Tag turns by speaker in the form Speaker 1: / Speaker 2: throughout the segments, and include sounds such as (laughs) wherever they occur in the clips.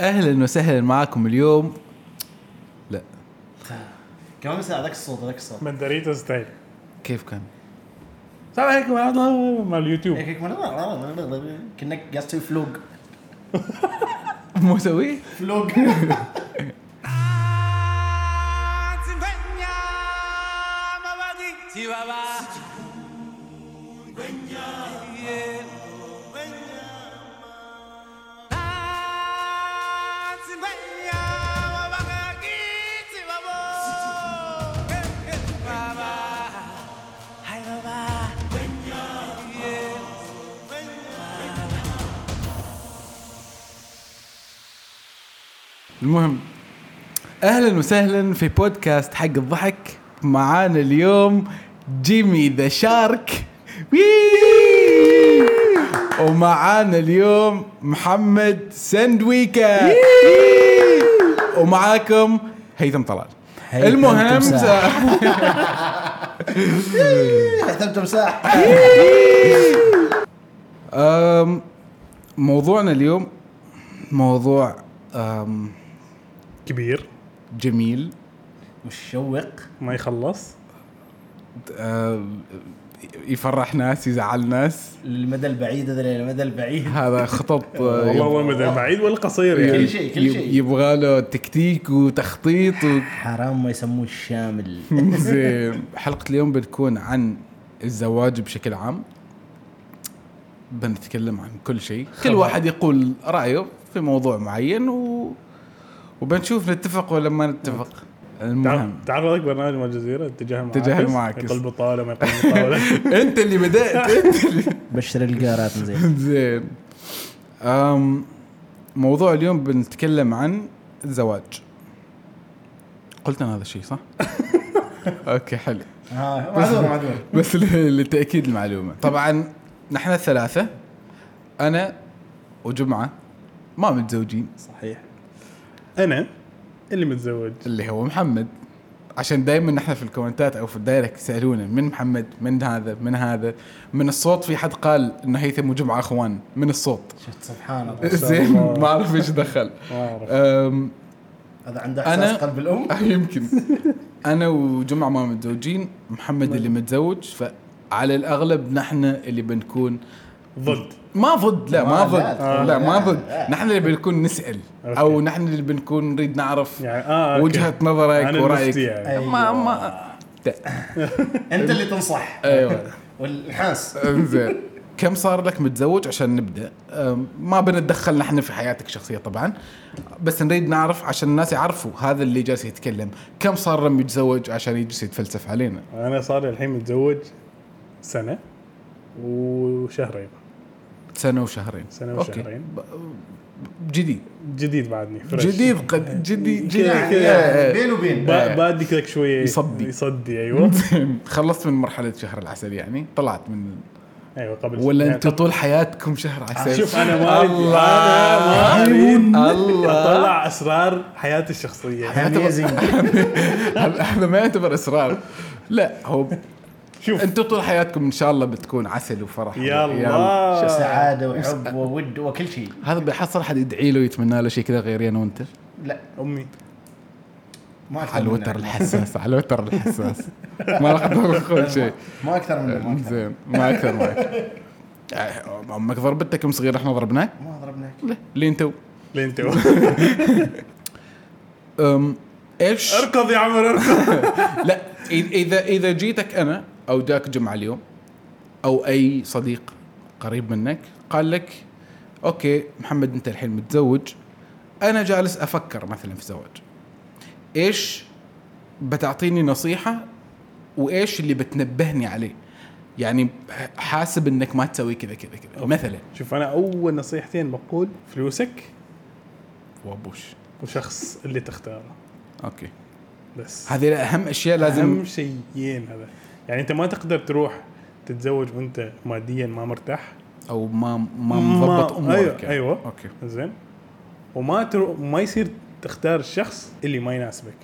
Speaker 1: أهلا وسهلا معكم اليوم. لا.
Speaker 2: كمان مثل هذاك الصوت هذاك الصوت.
Speaker 3: مندريتا ستايل
Speaker 1: كيف كان؟
Speaker 3: السلام عليكم ورحمة الله مع اليوتيوب.
Speaker 2: هيك كأنك قاعد تسوي فلوق (laughs)
Speaker 1: مو مسوي؟
Speaker 2: فلوق (laughs) (laughs)
Speaker 1: المهم أهلا وسهلا في بودكاست حق الضحك معانا اليوم جيمي ذا شارك ومعانا اليوم محمد سندويكا ومعاكم هيثم طلال المهم.
Speaker 2: هيثم تمساح
Speaker 1: موضوعنا اليوم موضوع أم،
Speaker 3: كبير.
Speaker 1: جميل.
Speaker 2: مشوق.
Speaker 3: ما يخلص.
Speaker 1: أم، يفرح ناس يزعل ناس.
Speaker 2: للمدى البعيد هذا للمدى البعيد.
Speaker 1: هذا خطط (laughs) أه،
Speaker 3: والله هو
Speaker 1: يب-
Speaker 3: مدى بعيد ولا قصير يعني
Speaker 2: كل شيء كل شيء.
Speaker 1: يبغى له تكتيك وتخطيط و...
Speaker 2: حرام ما يسموه الشامل. (laughs)
Speaker 1: زين. حلقة اليوم بتكون عن الزواج بشكل عام. بنتكلم عن كل شيء. كل. واحد يقول رأيه في موضوع معين و... وبنشوف نتفق ولا ما نتفق. المهم.
Speaker 3: تعرف هذاك برنامج مال الجزيرة؟ اتجاه المعاكس.
Speaker 1: اتجاه المعاكس.
Speaker 3: يقول بطالة ما يقول بطالة. (laughs)
Speaker 1: أنت اللي بدأت أنت اللي (laughs)
Speaker 2: بشر القارات زين. (laughs)
Speaker 1: زين. أم موضوع اليوم بنتكلم عن الزواج قلت أنا هذا الشيء صح؟ okay حلو.
Speaker 2: ها معذور معذور.
Speaker 1: بس ل- لتأكيد المعلومة. طبعا نحن الثلاثة أنا وجمعة ما متزوجين.
Speaker 3: صحيح. أنا اللي متزوج.
Speaker 1: اللي هو محمد. عشان دائما نحن في الكومنتات أو في ال direct يسألونا من محمد؟ من هذا؟ من هذا؟ من الصوت في حد قال إنه هيثم وجمعه أخوان. من الصوت.
Speaker 2: شفت سبحان الله. (laughs)
Speaker 1: زين. ما أعرف إيش دخل. (laughs)
Speaker 3: ما
Speaker 2: هذا عنده
Speaker 1: أنا-
Speaker 2: احساس قلب الأم؟ (laughs)
Speaker 1: يمكن. أنا وجمعه ما متزوجين محمد اللي متزوج فعلى الأغلب نحن اللي بنكون
Speaker 3: ضد.
Speaker 1: ما ضد لا ما ضد.
Speaker 2: لا،
Speaker 1: لا ما ضد. نحن اللي بنكون نسأل
Speaker 3: okay.
Speaker 1: أو نحن اللي بنكون نريد نعرف
Speaker 3: يعني آه okay.
Speaker 1: وجهة نظرك
Speaker 3: ورأيك. يعني.
Speaker 2: أيوة.
Speaker 1: ما ما. (laughs)
Speaker 2: أنت اللي تنصح.
Speaker 1: أيوه.
Speaker 2: والحاس.
Speaker 1: زين كم صار لك متزوج عشان نبدأ؟ ما بنتدخل نحن في حياتك الشخصيه طبعا بس نريد نعرف عشان الناس يعرفوا هذا اللي جالس يتكلم. كم صار لما يتزوج عشان يجلس يتفلسف علينا؟
Speaker 3: أنا صار لي الحين متزوج سنة وشهرين.
Speaker 1: سنة وشهرين
Speaker 3: سنة
Speaker 1: okay.
Speaker 3: وشهرين.
Speaker 1: جديد
Speaker 3: جديد بعدني fresh.
Speaker 1: جديد قد جديد جديد. آه،
Speaker 2: بين وبين
Speaker 3: با- بادي كذا شوية
Speaker 1: يصدي.
Speaker 3: يصدي
Speaker 1: أيوه. (laughs) خلصت من مرحلة شهر العسل يعني طلعت من
Speaker 3: أيوه قبل
Speaker 1: ولا
Speaker 3: يعني
Speaker 1: أنتم طول حياتكم شهر عسل
Speaker 3: شوف أنا ما
Speaker 1: الله.
Speaker 3: أنا ما
Speaker 1: الله.
Speaker 3: اطلع اسرار حياتي
Speaker 2: الشخصية
Speaker 1: هذا (laughs) هذا ما يعتبر اسرار لا هو
Speaker 3: شوف.
Speaker 1: أنتم طول حياتكم إن شاء الله بتكون عسل وفرح.
Speaker 3: يلا.
Speaker 2: سعادة وحب وود وكل شيء.
Speaker 1: هذا بيحصل حد يدعي له ويتمنى له شيء كذا غيري أنا وانت.
Speaker 2: لا.
Speaker 3: أمي.
Speaker 2: ما أكثر
Speaker 1: على. الوتر الحساس على الوتر الحساس. (laughs) ما راح نقول شيء.
Speaker 2: ما أكثر أكثر.
Speaker 1: زين ما أكثر ما أكثر. آه، أمك ضربتك يوم صغير إحنا ضربناك؟
Speaker 2: ما ضربناك.
Speaker 1: لا. لين تو.
Speaker 3: لين تو. (laughs)
Speaker 1: أم، إيش؟
Speaker 3: اركض يا عمر اركض. (laughs)
Speaker 1: لا اذا إذا جيتك أنا أو جاك جمعة اليوم أو أي صديق قريب منك قال لك okay محمد أنت الحين متزوج أنا جالس أفكر مثلا في زواج. إيش بتعطيني نصيحة؟ وإيش اللي بتنبهني عليه؟ يعني حاسب إنك ما تسوي كذا كذا كذا. مثلا.
Speaker 3: شوف أنا أول نصيحتين بقول فلوسك
Speaker 1: وابوش.
Speaker 3: وشخص اللي تختاره.
Speaker 1: okay.
Speaker 3: بس.
Speaker 1: هذه أهم أشياء لازم
Speaker 3: أهم شيئين هذا. يعني انت ما تقدر تروح تتزوج وانت ماديا ما مرتاح.
Speaker 1: أو ما ما مضبط أمورك
Speaker 3: أيوه
Speaker 1: يعني.
Speaker 3: أيوه.
Speaker 1: okay.
Speaker 3: زين. وما ترو ما يصير تختار الشخص اللي ما يناسبك.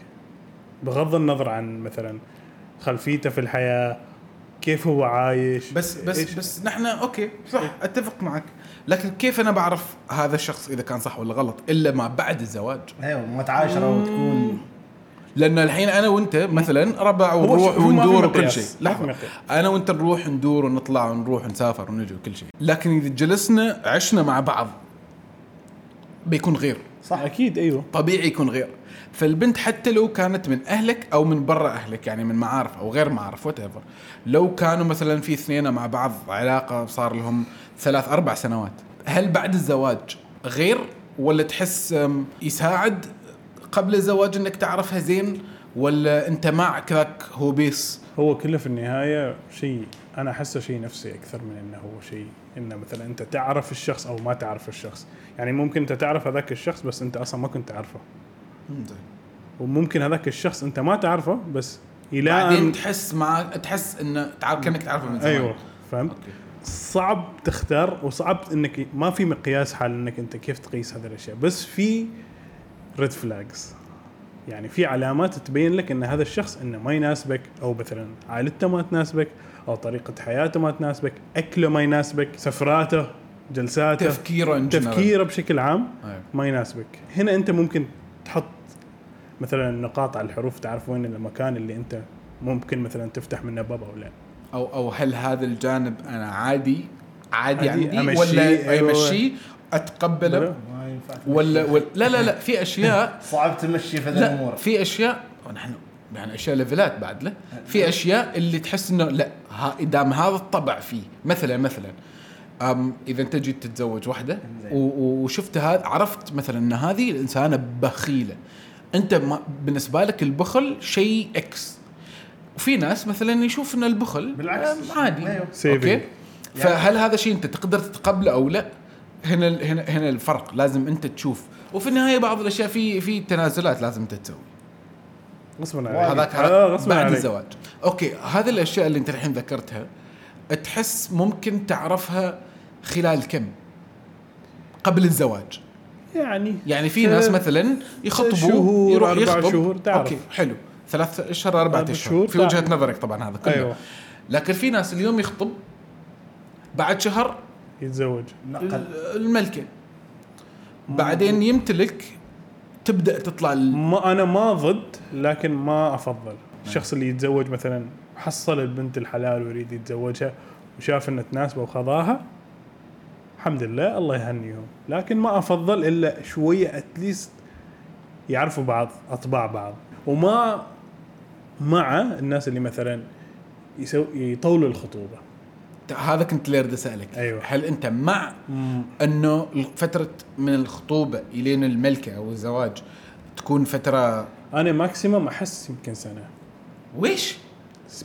Speaker 3: بغض النظر عن مثلا خلفيته في الحياة كيف هو عايش
Speaker 1: بس بس
Speaker 3: إيش-
Speaker 1: بس نحن okay صح أتفق معك. لكن كيف أنا بعرف هذا الشخص إذا كان صح ولا غلط؟ إلا ما بعد الزواج.
Speaker 2: أيوه ما تعاشروا وتكون
Speaker 1: لأن الحين أنا وأنت مثلا ربع ونروح وندور وكل. شيء.
Speaker 3: لحظة.
Speaker 1: أنا وأنت نروح ندور ونطلع ونروح ونسافر ونجي وكل شيء. لكن إذا جلسنا عشنا مع بعض بيكون غير.
Speaker 2: صح.
Speaker 3: أكيد أيوه.
Speaker 1: طبيعي يكون غير. فالبنت حتى لو كانت من أهلك أو من برا أهلك يعني من معارف أو غير معارف وات لو كانوا مثلا في اثنين مع بعض علاقة صار لهم ثلاث أربع سنوات هل بعد الزواج غير ولا تحس يساعد؟ قبل الزواج إنك تعرفها زين ولا أنت مع كذاك هو بيس؟
Speaker 3: هو كله في النهاية شيء أنا أحسه شيء نفسي أكثر من إنه هو شيء إنه مثلا أنت تعرف الشخص أو ما تعرف الشخص. يعني ممكن أنت تعرف هذاك الشخص بس أنت أصلا ما كنت تعرفه. وممكن هذاك الشخص أنت ما تعرفه بس
Speaker 1: بعدين
Speaker 3: يلائم
Speaker 1: تحس مع تحس إنه تعرف كأنك تعرفه من زمان.
Speaker 3: أيوه فهمت؟
Speaker 1: okay.
Speaker 3: صعب تختار وصعب إنك ما في مقياس حال إنك أنت كيف تقيس هذه الأشياء. بس في red flags يعني في علامات تبين لك إن هذا الشخص إنه ما يناسبك أو مثلا عائلته ما تناسبك أو طريقة حياته ما تناسبك أكله ما يناسبك سفراته جلساته
Speaker 1: تفكيره.
Speaker 3: تفكيره بشكل عام
Speaker 1: أيوة.
Speaker 3: ما يناسبك هنا أنت ممكن تحط مثلا نقاط على الحروف تعرف وين المكان اللي أنت ممكن مثلا تفتح منه باب أو لا
Speaker 1: أو أو هل هذا الجانب أنا عادي عادي,
Speaker 3: عادي
Speaker 1: عندي
Speaker 3: أمشيه،
Speaker 1: ولا. امشيه
Speaker 2: أتقبله.
Speaker 1: ولا, ولا لا لا لا في أشياء (laughs)
Speaker 2: صعب تمشي في الأمور.
Speaker 1: في أشياء ونحن يعني أشياء levelات بعد له في أشياء اللي تحس إنه لا ها دام هذا الطبع فيه مثلا مثلا أم إذا أنت جيت تتزوج واحدة وشفت هذا عرفت مثلا إن هذه الإنسانة بخيلة. أنت ما بالنسبة لك البخل شيء X وفي ناس مثلا يشوف إن البخل
Speaker 2: بالعكس.
Speaker 1: عادي.
Speaker 2: أيوه.
Speaker 1: okay؟ فهل هذا شيء أنت تقدر تتقبله أو لا؟ هنا هنا هنا الفرق. لازم انت تشوف. وفي النهاية بعض الأشياء في في تنازلات لازم انت تسوي.
Speaker 3: غصبا عليك.
Speaker 1: هذاك
Speaker 3: آه،
Speaker 1: بعد
Speaker 3: عليك.
Speaker 1: الزواج. okay هذه الأشياء اللي انت الحين ذكرتها تحس ممكن تعرفها خلال كم؟ قبل الزواج.
Speaker 3: يعني
Speaker 1: يعني في ناس مثلا يخطبوا
Speaker 3: شهور،
Speaker 1: يروح يخطب.
Speaker 3: شهور، تعرف.
Speaker 1: okay حلو. ثلاث اشهر
Speaker 3: أربع أشهر.
Speaker 1: في
Speaker 3: وجهة.
Speaker 1: نظرك طبعا هذا كله.
Speaker 3: أيوه.
Speaker 1: لكن في ناس اليوم يخطب بعد شهر
Speaker 3: يتزوج.
Speaker 2: نقل
Speaker 1: ال- الملكة. بعدين يمتلك تبدأ تطلع ال-
Speaker 3: ما أنا ما ضد لكن ما أفضل. الشخص اللي يتزوج مثلا حصل البنت الحلال ويريد يتزوجها وشاف انها تناسبه وخذاها الحمد لله الله يهنيهم. لكن ما أفضل إلا شوية اتليست يعرفوا بعض أطباع بعض. وما مع الناس اللي مثلا يسو يطولوا الخطوبة.
Speaker 1: هذا كنت اللي اريد أسألك.
Speaker 3: أيوة.
Speaker 1: هل أنت مع أنه فترة من الخطوبة إلين الملكة أو الزواج تكون فترة
Speaker 3: أنا maximum أحس يمكن سنة.
Speaker 1: ويش؟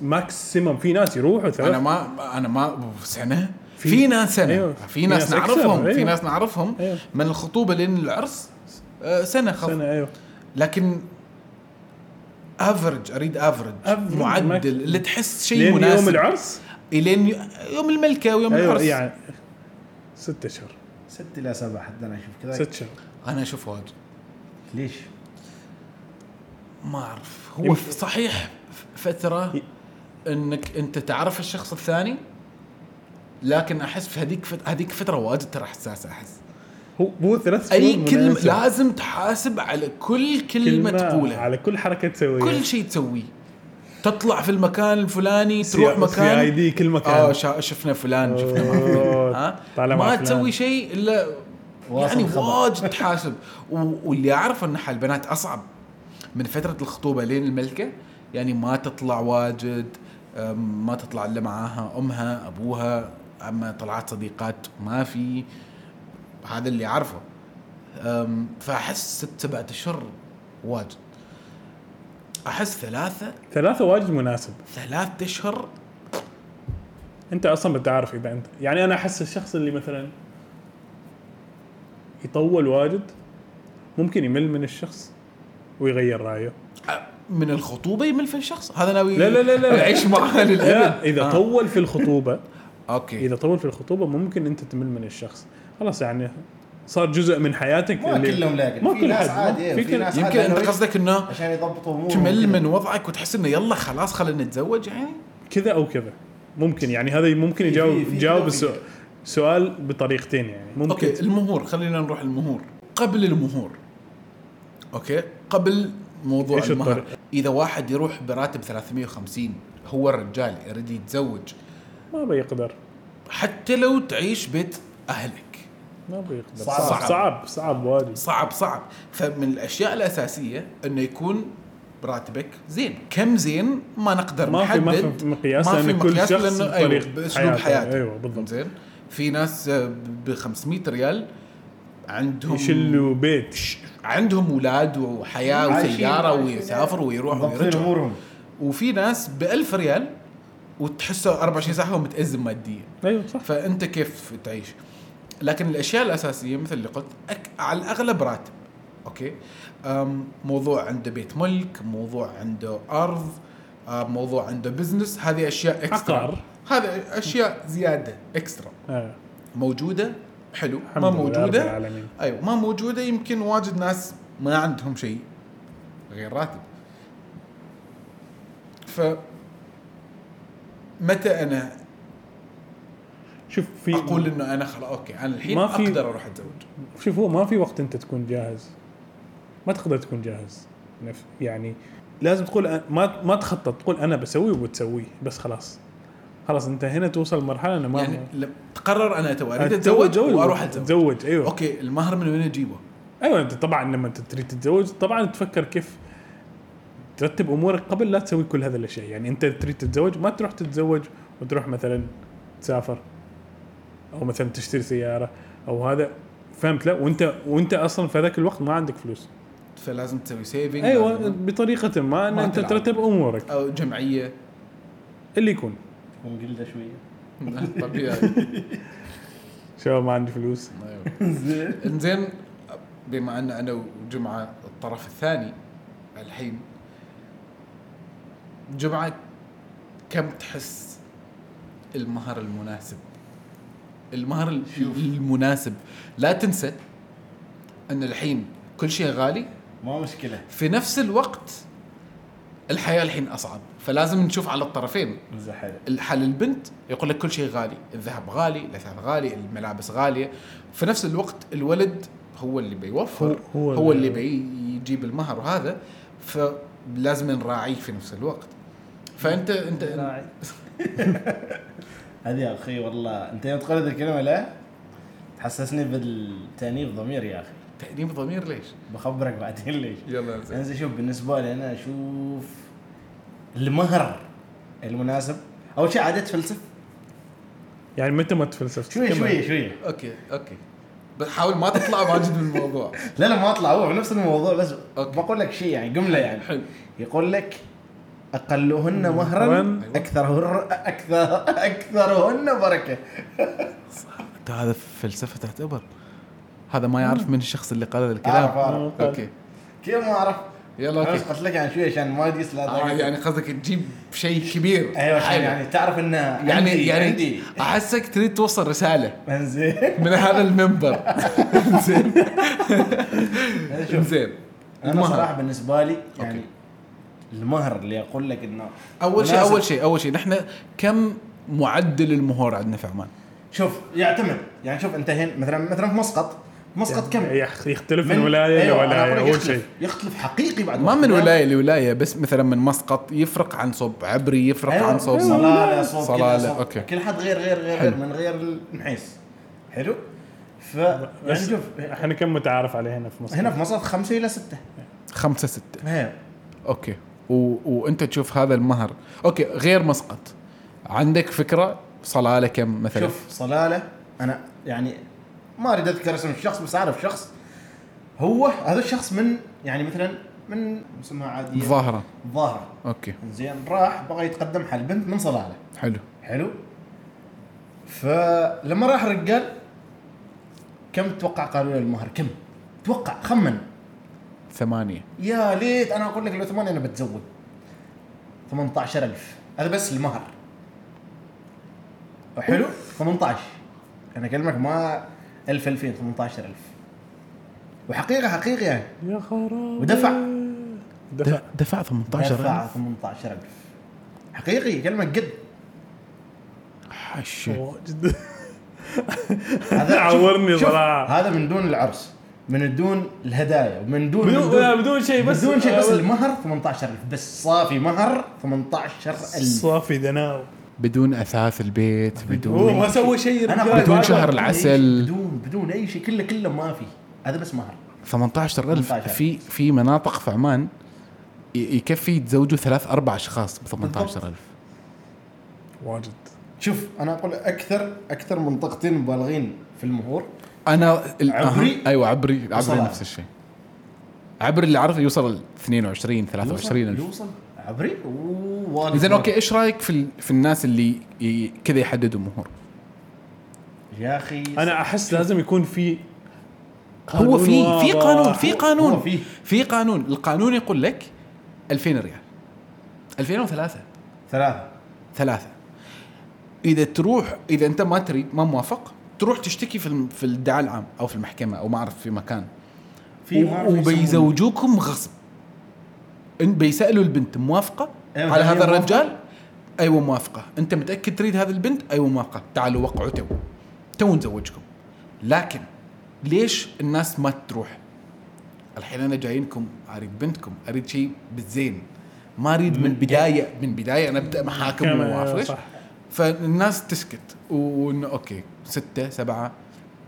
Speaker 3: maximum في ناس يروحوا ثلاث
Speaker 1: أنا ما أنا ما سنة. في,
Speaker 3: في-
Speaker 1: في ناس سنة.
Speaker 3: أيوة.
Speaker 1: في ناس,
Speaker 3: في ناس
Speaker 1: نعرفهم. في
Speaker 3: أيوة.
Speaker 1: ناس نعرفهم
Speaker 3: أيوة.
Speaker 1: من الخطوبة لين العرس آه، سنة خف.
Speaker 3: سنة أيوه.
Speaker 1: لكن افرج أريد افرج معدل اللي تحس شيء مناسب
Speaker 3: يوم العرس؟
Speaker 1: إلين يوم الملكه ويوم
Speaker 3: أيوه
Speaker 1: العرس.
Speaker 3: يعني ست أشهر.
Speaker 2: ست إلى سبع حتى أنا أشوف كذا
Speaker 3: ست شهور
Speaker 1: أنا أشوف واجد
Speaker 2: ليش؟
Speaker 1: ما أعرف. هو
Speaker 3: يمكن-
Speaker 1: صحيح فترة
Speaker 3: ي-
Speaker 1: إنك أنت تعرف الشخص الثاني لكن أحس في هذيك. هذيك فترة واجد ترى حساسه أحس.
Speaker 3: هو هو ثلاث شهور
Speaker 1: أي
Speaker 3: كلمة.
Speaker 1: لازم تحاسب على كل كلمة, تقولها.
Speaker 3: على كل حركة تسويها.
Speaker 1: كل شيء تسويه. تطلع في المكان الفلاني تروح
Speaker 3: سي
Speaker 1: مكان.
Speaker 3: آي دي كل مكان.
Speaker 1: آه شا- شفنا فلان شفنا مع فلان.
Speaker 3: طالع
Speaker 1: ما. تسوي شيء
Speaker 2: إلا
Speaker 1: يعني. واجد تحاسب. و- واللي اعرف إن حال البنات أصعب. من فترة الخطوبة لين الملكة يعني ما تطلع واجد ما تطلع إلا معاها أمها أبوها أما طلعت صديقات ما في. هذا اللي أعرفه. فأحس ست سبعة أشهر واجد. أحس ثلاثة.
Speaker 3: ثلاثة واجد مناسب.
Speaker 1: ثلاث أشهر.
Speaker 3: أنت أصلا بتعرف إذا أنت يعني أنا أحس الشخص اللي مثلا يطول واجد ممكن يمل من الشخص ويغير رأيه.
Speaker 1: من الخطوبة يمل في الشخص؟ هذا ناوي
Speaker 3: لا لا لا لا.
Speaker 1: يعيش معاه
Speaker 3: لا إذا
Speaker 1: آه.
Speaker 3: طول في الخطوبة (laughs)
Speaker 1: أوكي.
Speaker 3: إذا طول في الخطوبة ممكن أنت تمل من الشخص. خلاص يعني صار جزء من حياتك
Speaker 2: ما
Speaker 3: اللي-
Speaker 2: كلهم لاقل
Speaker 3: ما
Speaker 2: في
Speaker 3: كل
Speaker 2: ناس
Speaker 3: حد
Speaker 2: عادي
Speaker 3: في
Speaker 2: في
Speaker 3: كل-
Speaker 2: ناس
Speaker 1: يمكن
Speaker 2: أنت
Speaker 1: قصدك إنه
Speaker 2: عشان يضبطوا أمورهم.
Speaker 1: تمل. من وضعك وتحس إنه يلا خلاص خلينا نتزوج يعني؟
Speaker 3: كذا أو كذا. ممكن يعني هذا ممكن يجاوب
Speaker 2: في- في
Speaker 3: يجاوب. السؤال سؤال بطريقتين يعني. ممكن.
Speaker 1: okay المهور خلينا نروح المهور. قبل المهور أوكي؟ قبل موضوع
Speaker 3: إيش
Speaker 1: المهر.
Speaker 3: الطريقة؟
Speaker 1: إذا واحد يروح براتب 350 هو الرجال يريد يتزوج.
Speaker 3: ما بيقدر.
Speaker 1: حتى لو تعيش بيت أهلك.
Speaker 3: ما بيقدر.
Speaker 2: صعب.
Speaker 3: صعب. صعب. صعب. واجد.
Speaker 1: صعب صعب. فمن الأشياء الأساسية إنه يكون راتبك زين. كم زين ما نقدر
Speaker 3: ما في
Speaker 1: نحدد
Speaker 3: ما في مقياس
Speaker 1: ما في
Speaker 3: لأن كل
Speaker 1: مقياس
Speaker 3: شخص
Speaker 1: لأنه أيوه
Speaker 3: بطريقة
Speaker 1: باسلوب حياته.
Speaker 3: أيوه بالضبط.
Speaker 1: زين. في ناس ب 500 ريال عندهم
Speaker 3: يشلوا بيت.
Speaker 1: عندهم
Speaker 2: أولاد
Speaker 1: وحياة
Speaker 2: وسيارة
Speaker 1: ويسافروا ويروحوا ويرجعوا.
Speaker 2: أمورهم.
Speaker 1: وفي ناس ب 1000 ريال وتحسه 24 ساعه هو متأزم ماديا.
Speaker 3: أيوه صح.
Speaker 1: فأنت كيف تعيش؟ لكن الأشياء الأساسية مثل اللي قلت أك... على الأغلب راتب okay؟ أم موضوع عنده بيت ملك موضوع عنده أرض أم موضوع عنده business هذه أشياء extra
Speaker 3: عقار.
Speaker 1: هذه أشياء زيادة extra
Speaker 3: آه.
Speaker 1: موجودة حلو. ما
Speaker 3: موجودة
Speaker 1: أيوه ما موجودة يمكن واجد ناس ما عندهم شيء غير راتب. ف متى أنا
Speaker 3: شوف في
Speaker 1: أقول إنه أنا خلاص okay أنا الحين
Speaker 3: ما في-
Speaker 1: أقدر أروح أتزوج.
Speaker 3: شوف هو ما في وقت أنت تكون جاهز. ما تقدر تكون جاهز. يعني لازم تقول ما ما تخطط تقول أنا بسوي وبتسويه بس خلاص. خلاص أنت هنا توصل مرحلة انه ما
Speaker 1: يعني تقرر أنا تو
Speaker 3: أريد
Speaker 1: أتزوج وأروح أتزوج.
Speaker 3: تتزوج أيوه.
Speaker 1: okay المهر من وين اجيبه؟
Speaker 3: أيوه أنت طبعا لما انت تريد تتزوج طبعا تفكر كيف ترتب أمورك قبل لا تسوي كل هذه الأشياء. يعني أنت تريد تتزوج ما تروح تتزوج وتروح مثلا تسافر. أو مثلا تشتري سيارة أو هذا فهمت؟ لا وأنت وأنت أصلا في هذاك الوقت ما عندك فلوس.
Speaker 1: فلازم تسوي saving
Speaker 3: أيوه بطريقة ما إن
Speaker 1: ما
Speaker 3: أنت
Speaker 1: تلعب.
Speaker 3: ترتب أمورك.
Speaker 1: أو جمعية.
Speaker 3: اللي يكون.
Speaker 2: تكون قلده شوية.
Speaker 1: طبيعي.
Speaker 3: شباب ما عندي فلوس.
Speaker 1: أيوة. إنزين بما أن أنا وجمعة الطرف الثاني الحين جمعة كم تحس المهر المناسب؟ المهر ال- المناسب. لا تنسى أن الحين كل شيء غالي.
Speaker 2: ما مشكلة.
Speaker 1: في نفس الوقت الحياة الحين أصعب. فلازم نشوف على الطرفين. الحال البنت يقول لك كل شيء غالي. الذهب غالي الأثاث غالي الملابس غالية. في نفس الوقت الولد هو اللي بيوفر
Speaker 3: هو-
Speaker 1: هو,
Speaker 3: اللي-
Speaker 1: اللي بيجيب المهر وهذا. فلازم نراعيه في نفس الوقت. فانت انت (laughs)
Speaker 2: هذه يا أخي والله. أنت يوم تقول هذه الكلمة لا تحسسني بالتأنيب ضمير يا أخي.
Speaker 1: تأنيب ضمير ليش؟
Speaker 2: بخبرك بعدين ليش.
Speaker 1: يلا زين.
Speaker 2: انزين شوف بالنسبة لي أنا أشوف المهر المناسب. أول شيء عادة تفلسف.
Speaker 3: يعني متى ما تفلسفت
Speaker 2: شوية
Speaker 3: كمل.
Speaker 2: شوية شوية
Speaker 1: أوكي أوكي. بس حاول ما تطلع واجد من الموضوع. (laughs)
Speaker 2: لا لا ما أطلع. هو نفس الموضوع بس
Speaker 1: okay.
Speaker 2: بقول لك شيء يعني جملة يعني.
Speaker 1: حلو.
Speaker 2: يقول لك أقلهن مهرا. اكثرهن أكثر أكثرهن
Speaker 1: بركة. (laughs) هذا فلسفة تعتبر. هذا ما يعرف من الشخص اللي قال الكلام.
Speaker 2: أعرف. اعرف
Speaker 1: okay.
Speaker 2: كيف ما أعرف؟
Speaker 1: يلا okay.
Speaker 2: قلت لك يعني شوية عشان ما لا
Speaker 1: آه يعني قصدك تجيب شيء كبير.
Speaker 2: أيوه عشان
Speaker 1: حلو.
Speaker 2: يعني تعرف إنه
Speaker 1: يعني
Speaker 2: عندي
Speaker 1: يعني
Speaker 2: عندي.
Speaker 1: أحسك تريد توصل رسالة.
Speaker 2: إنزين.
Speaker 1: من هذا المنبر. زين
Speaker 2: شوف
Speaker 1: زين أنا.
Speaker 2: صراحة بالنسبة لي يعني
Speaker 1: okay.
Speaker 2: المهر اللي أقول لك إنه
Speaker 1: أول شيء. أول شيء أول شيء نحن كم معدل المهور عندنا في عمان؟
Speaker 2: شوف يعتمد يعني شوف أنت هنا مثلا مثلا في مسقط مسقط كم؟
Speaker 3: يخ- يختلف من ولاية
Speaker 2: أيوة،
Speaker 3: لولاية
Speaker 2: أول.
Speaker 3: شيء
Speaker 2: يختلف حقيقي بعد
Speaker 1: ما. من ولاية لولاية بس مثلا من مسقط يفرق عن صوب عبري يفرق
Speaker 2: أيوة.
Speaker 1: عن صوب
Speaker 2: صلاله صوب صوب.
Speaker 1: أوكي.
Speaker 2: كل حد غير غير غير,
Speaker 1: حلو.
Speaker 2: غير من غير النحيس حلو ف يعني شوف
Speaker 3: إحنا كم متعارف عليه هنا في مصر
Speaker 2: هنا في مسقط خمسة إلى ستة
Speaker 1: خمسة ستة
Speaker 2: هي.
Speaker 1: okay و... وانت تشوف هذا المهر. okay غير مسقط. عندك فكرة؟ صلالة كم مثلا؟
Speaker 2: شوف صلالة أنا يعني ما أريد أذكر اسم الشخص بس أعرف شخص. هو هذا الشخص من يعني مثلا من اسمها عادية.
Speaker 1: ظاهرة.
Speaker 2: ظاهرة.
Speaker 1: okay.
Speaker 2: زين راح بغى يتقدم حل. بنت من صلالة.
Speaker 1: حلو.
Speaker 2: حلو. فلما راح الرجال كم تتوقع قالوا له المهر؟ كم؟ توقع خمن.
Speaker 1: ثمانية.
Speaker 2: يا ليت أنا أقول لك لو ثمانية أنا بتزوج 18000 هذا بس المهر. حلو؟ 18 أنا أكلمك ما 1000 2000 18000 وحقيقة حقيقة. يعني
Speaker 3: يا خراب
Speaker 2: ودفع.
Speaker 3: دفع.
Speaker 1: دفع 18
Speaker 2: دفع 18000 حقيقي قد
Speaker 1: الشيء
Speaker 3: واجد.
Speaker 2: هذا (laughs)
Speaker 3: عورني
Speaker 2: شوف،
Speaker 3: صراحة.
Speaker 2: هذا من دون العرس. من دون الهدايا ومن دون
Speaker 3: بدون
Speaker 2: من دون,
Speaker 3: لا، بدون شيء بس
Speaker 2: بدون شيء بس
Speaker 3: آه،
Speaker 2: المهر 18000 بس صافي مهر 18000
Speaker 3: صافي دناو
Speaker 1: بدون أثاث البيت
Speaker 3: هو
Speaker 1: بدون
Speaker 3: ما سوى شيء
Speaker 2: أنا
Speaker 3: الرجال.
Speaker 1: بدون شهر العسل.
Speaker 2: بدون بدون أي شيء كله كله ما في. هذا بس مهر.
Speaker 1: 18000
Speaker 2: 18,000.
Speaker 1: في في مناطق في عمان ي- يكفي يتزوجوا ثلاث أربع أشخاص ب 18000
Speaker 3: واجد.
Speaker 2: شوف أنا أقول أكثر أكثر منطقتين مبالغين في المهور
Speaker 1: أنا ال-
Speaker 2: عبري؟
Speaker 1: أها. أيوه عبري عبري
Speaker 2: وصلها.
Speaker 1: نفس الشيء. عبري اللي اعرفه يوصل ل 22 23
Speaker 2: يوصل, يوصل؟ عبري؟
Speaker 1: إذا أوكي إيش رأيك في ال- في الناس اللي ي- كذا يحددوا مهور؟
Speaker 2: يا أخي
Speaker 3: أنا أحس لازم يكون في
Speaker 1: هو في في. قانون في قانون.
Speaker 2: في.
Speaker 1: قانون. القانون يقول لك 2000 ريال. 2003
Speaker 2: ثلاثة؟
Speaker 1: ثلاثة. إذا تروح إذا أنت ما تريد ما موافق تروح تشتكي في في الادعاء العام أو في المحكمة أو ما أعرف في مكان.
Speaker 2: في
Speaker 1: وبيزوجوكم غصب. إن بيسألوا البنت موافقة؟
Speaker 2: أيوة،
Speaker 1: على هذا
Speaker 2: موافقة؟
Speaker 1: الرجال؟ موافقة. أنت متأكد تريد هذه البنت؟ أيوة موافقة. تعالوا وقعوا تو. تو نزوجكم. لكن ليش الناس ما تروح؟ الحين أنا جايينكم أريد بنتكم أريد شيء بالزين ما أريد من بداية من بداية أنا أبدأ محاكم وما. فالناس تسكت. وإنه okay ستة سبعة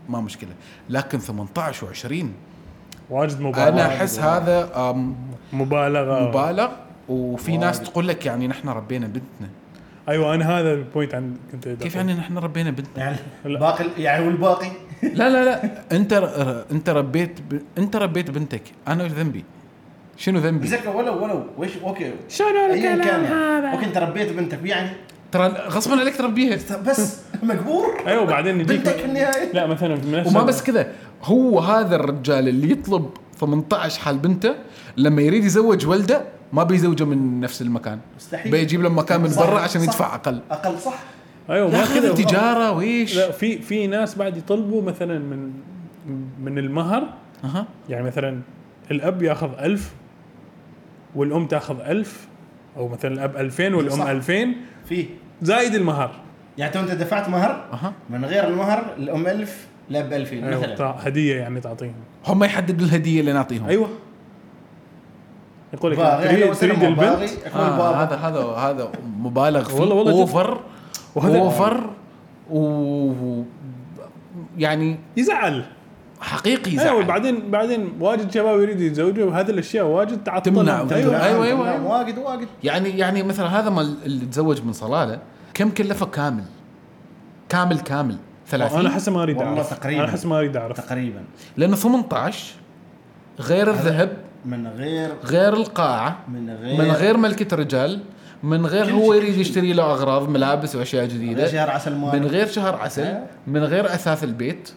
Speaker 1: ما مشكلة. لكن 18 و20
Speaker 3: واجد مبالغة.
Speaker 1: أنا أحس هذا أم،
Speaker 3: مبالغة.
Speaker 1: مبالغ. وفي ناس. تقول لك يعني نحن ربينا بنتنا.
Speaker 3: أيوه أنا هذا ال point عن كنت أدخل.
Speaker 1: كيف يعني نحن ربينا بنتنا؟
Speaker 2: يعني
Speaker 3: لا.
Speaker 2: باقي يعني والباقي؟ (laughs)
Speaker 1: لا لا لا. أنت ر- أنت ربيت ب... أنت ربيت بنتك. أنا إيش ذنبي. شنو ذنبي؟
Speaker 2: بس ولو ولو. وش okay.
Speaker 3: شنو الكلام
Speaker 2: يعني.
Speaker 3: هذا؟
Speaker 2: okay أنت ربيت بنتك. يعني
Speaker 1: ترى غصبا عليك تربيها.
Speaker 2: بس مجبور
Speaker 3: أيوه بعدين يجيك
Speaker 2: بنتك في النهاية.
Speaker 3: لا مثلا
Speaker 1: وما بس كذا هو هذا الرجال اللي يطلب 18 حال بنته لما يريد يزوج ولده ما بيزوجه من نفس المكان.
Speaker 2: مستحيل.
Speaker 1: بيجيب له مكان من
Speaker 2: صح،
Speaker 1: برا عشان
Speaker 2: صح.
Speaker 1: يدفع أقل.
Speaker 2: أقل صح.
Speaker 1: أيوه
Speaker 3: ما كذا.
Speaker 1: تجارة ويش
Speaker 3: لا في في ناس بعد يطلبوا مثلا من من المهر.
Speaker 1: أها.
Speaker 3: يعني مثلا الأب ياخذ ألف والأم تاخذ ألف أو مثلا الأب 2000 والأم
Speaker 2: صح.
Speaker 3: 2000
Speaker 2: فيه.
Speaker 3: زائد المهر.
Speaker 2: يعني تو انت دفعت مهر
Speaker 1: أها.
Speaker 2: من غير المهر الام 1000 الاب 2000
Speaker 3: أيوة
Speaker 2: مثلا.
Speaker 3: هدية يعني تعطيهم.
Speaker 1: هم يحددوا الهدية اللي نعطيهم.
Speaker 3: أيوه. يقول لك تريد, تريد البنت؟
Speaker 1: آه هذا هذا هذا مبالغ فيه.
Speaker 3: والله- والله جد.
Speaker 1: أوفر
Speaker 3: وهذا-
Speaker 1: أوفر و يعني
Speaker 3: يزعل.
Speaker 1: حقيقي
Speaker 3: أيوه
Speaker 1: يزعل
Speaker 3: بعدين بعدين واجد شباب يريدوا يتزوجوا وهذه الأشياء واجد تعطل
Speaker 1: تمنع. أيوة، أيوة، أيوة،
Speaker 2: نعم،
Speaker 1: أيوة.
Speaker 2: واجد واجد.
Speaker 1: يعني يعني مثلا هذا مال اللي تزوج من صلاله كم كلفه كامل؟ كامل كامل. 30
Speaker 3: أنا احس ما أريد
Speaker 2: والله
Speaker 3: أعرف.
Speaker 2: تقريباً.
Speaker 3: أنا احس ما أريد أعرف.
Speaker 2: تقريبا.
Speaker 1: لأنه 18 غير الذهب
Speaker 2: من غير
Speaker 1: غير القاعة
Speaker 2: من غير
Speaker 1: من غير ملكة رجال من غير هو. يريد يشتري له أغراض ملابس وأشياء
Speaker 2: غير
Speaker 1: جديده
Speaker 2: شهر عسل
Speaker 1: من غير شهر عسل. من غير أثاث البيت.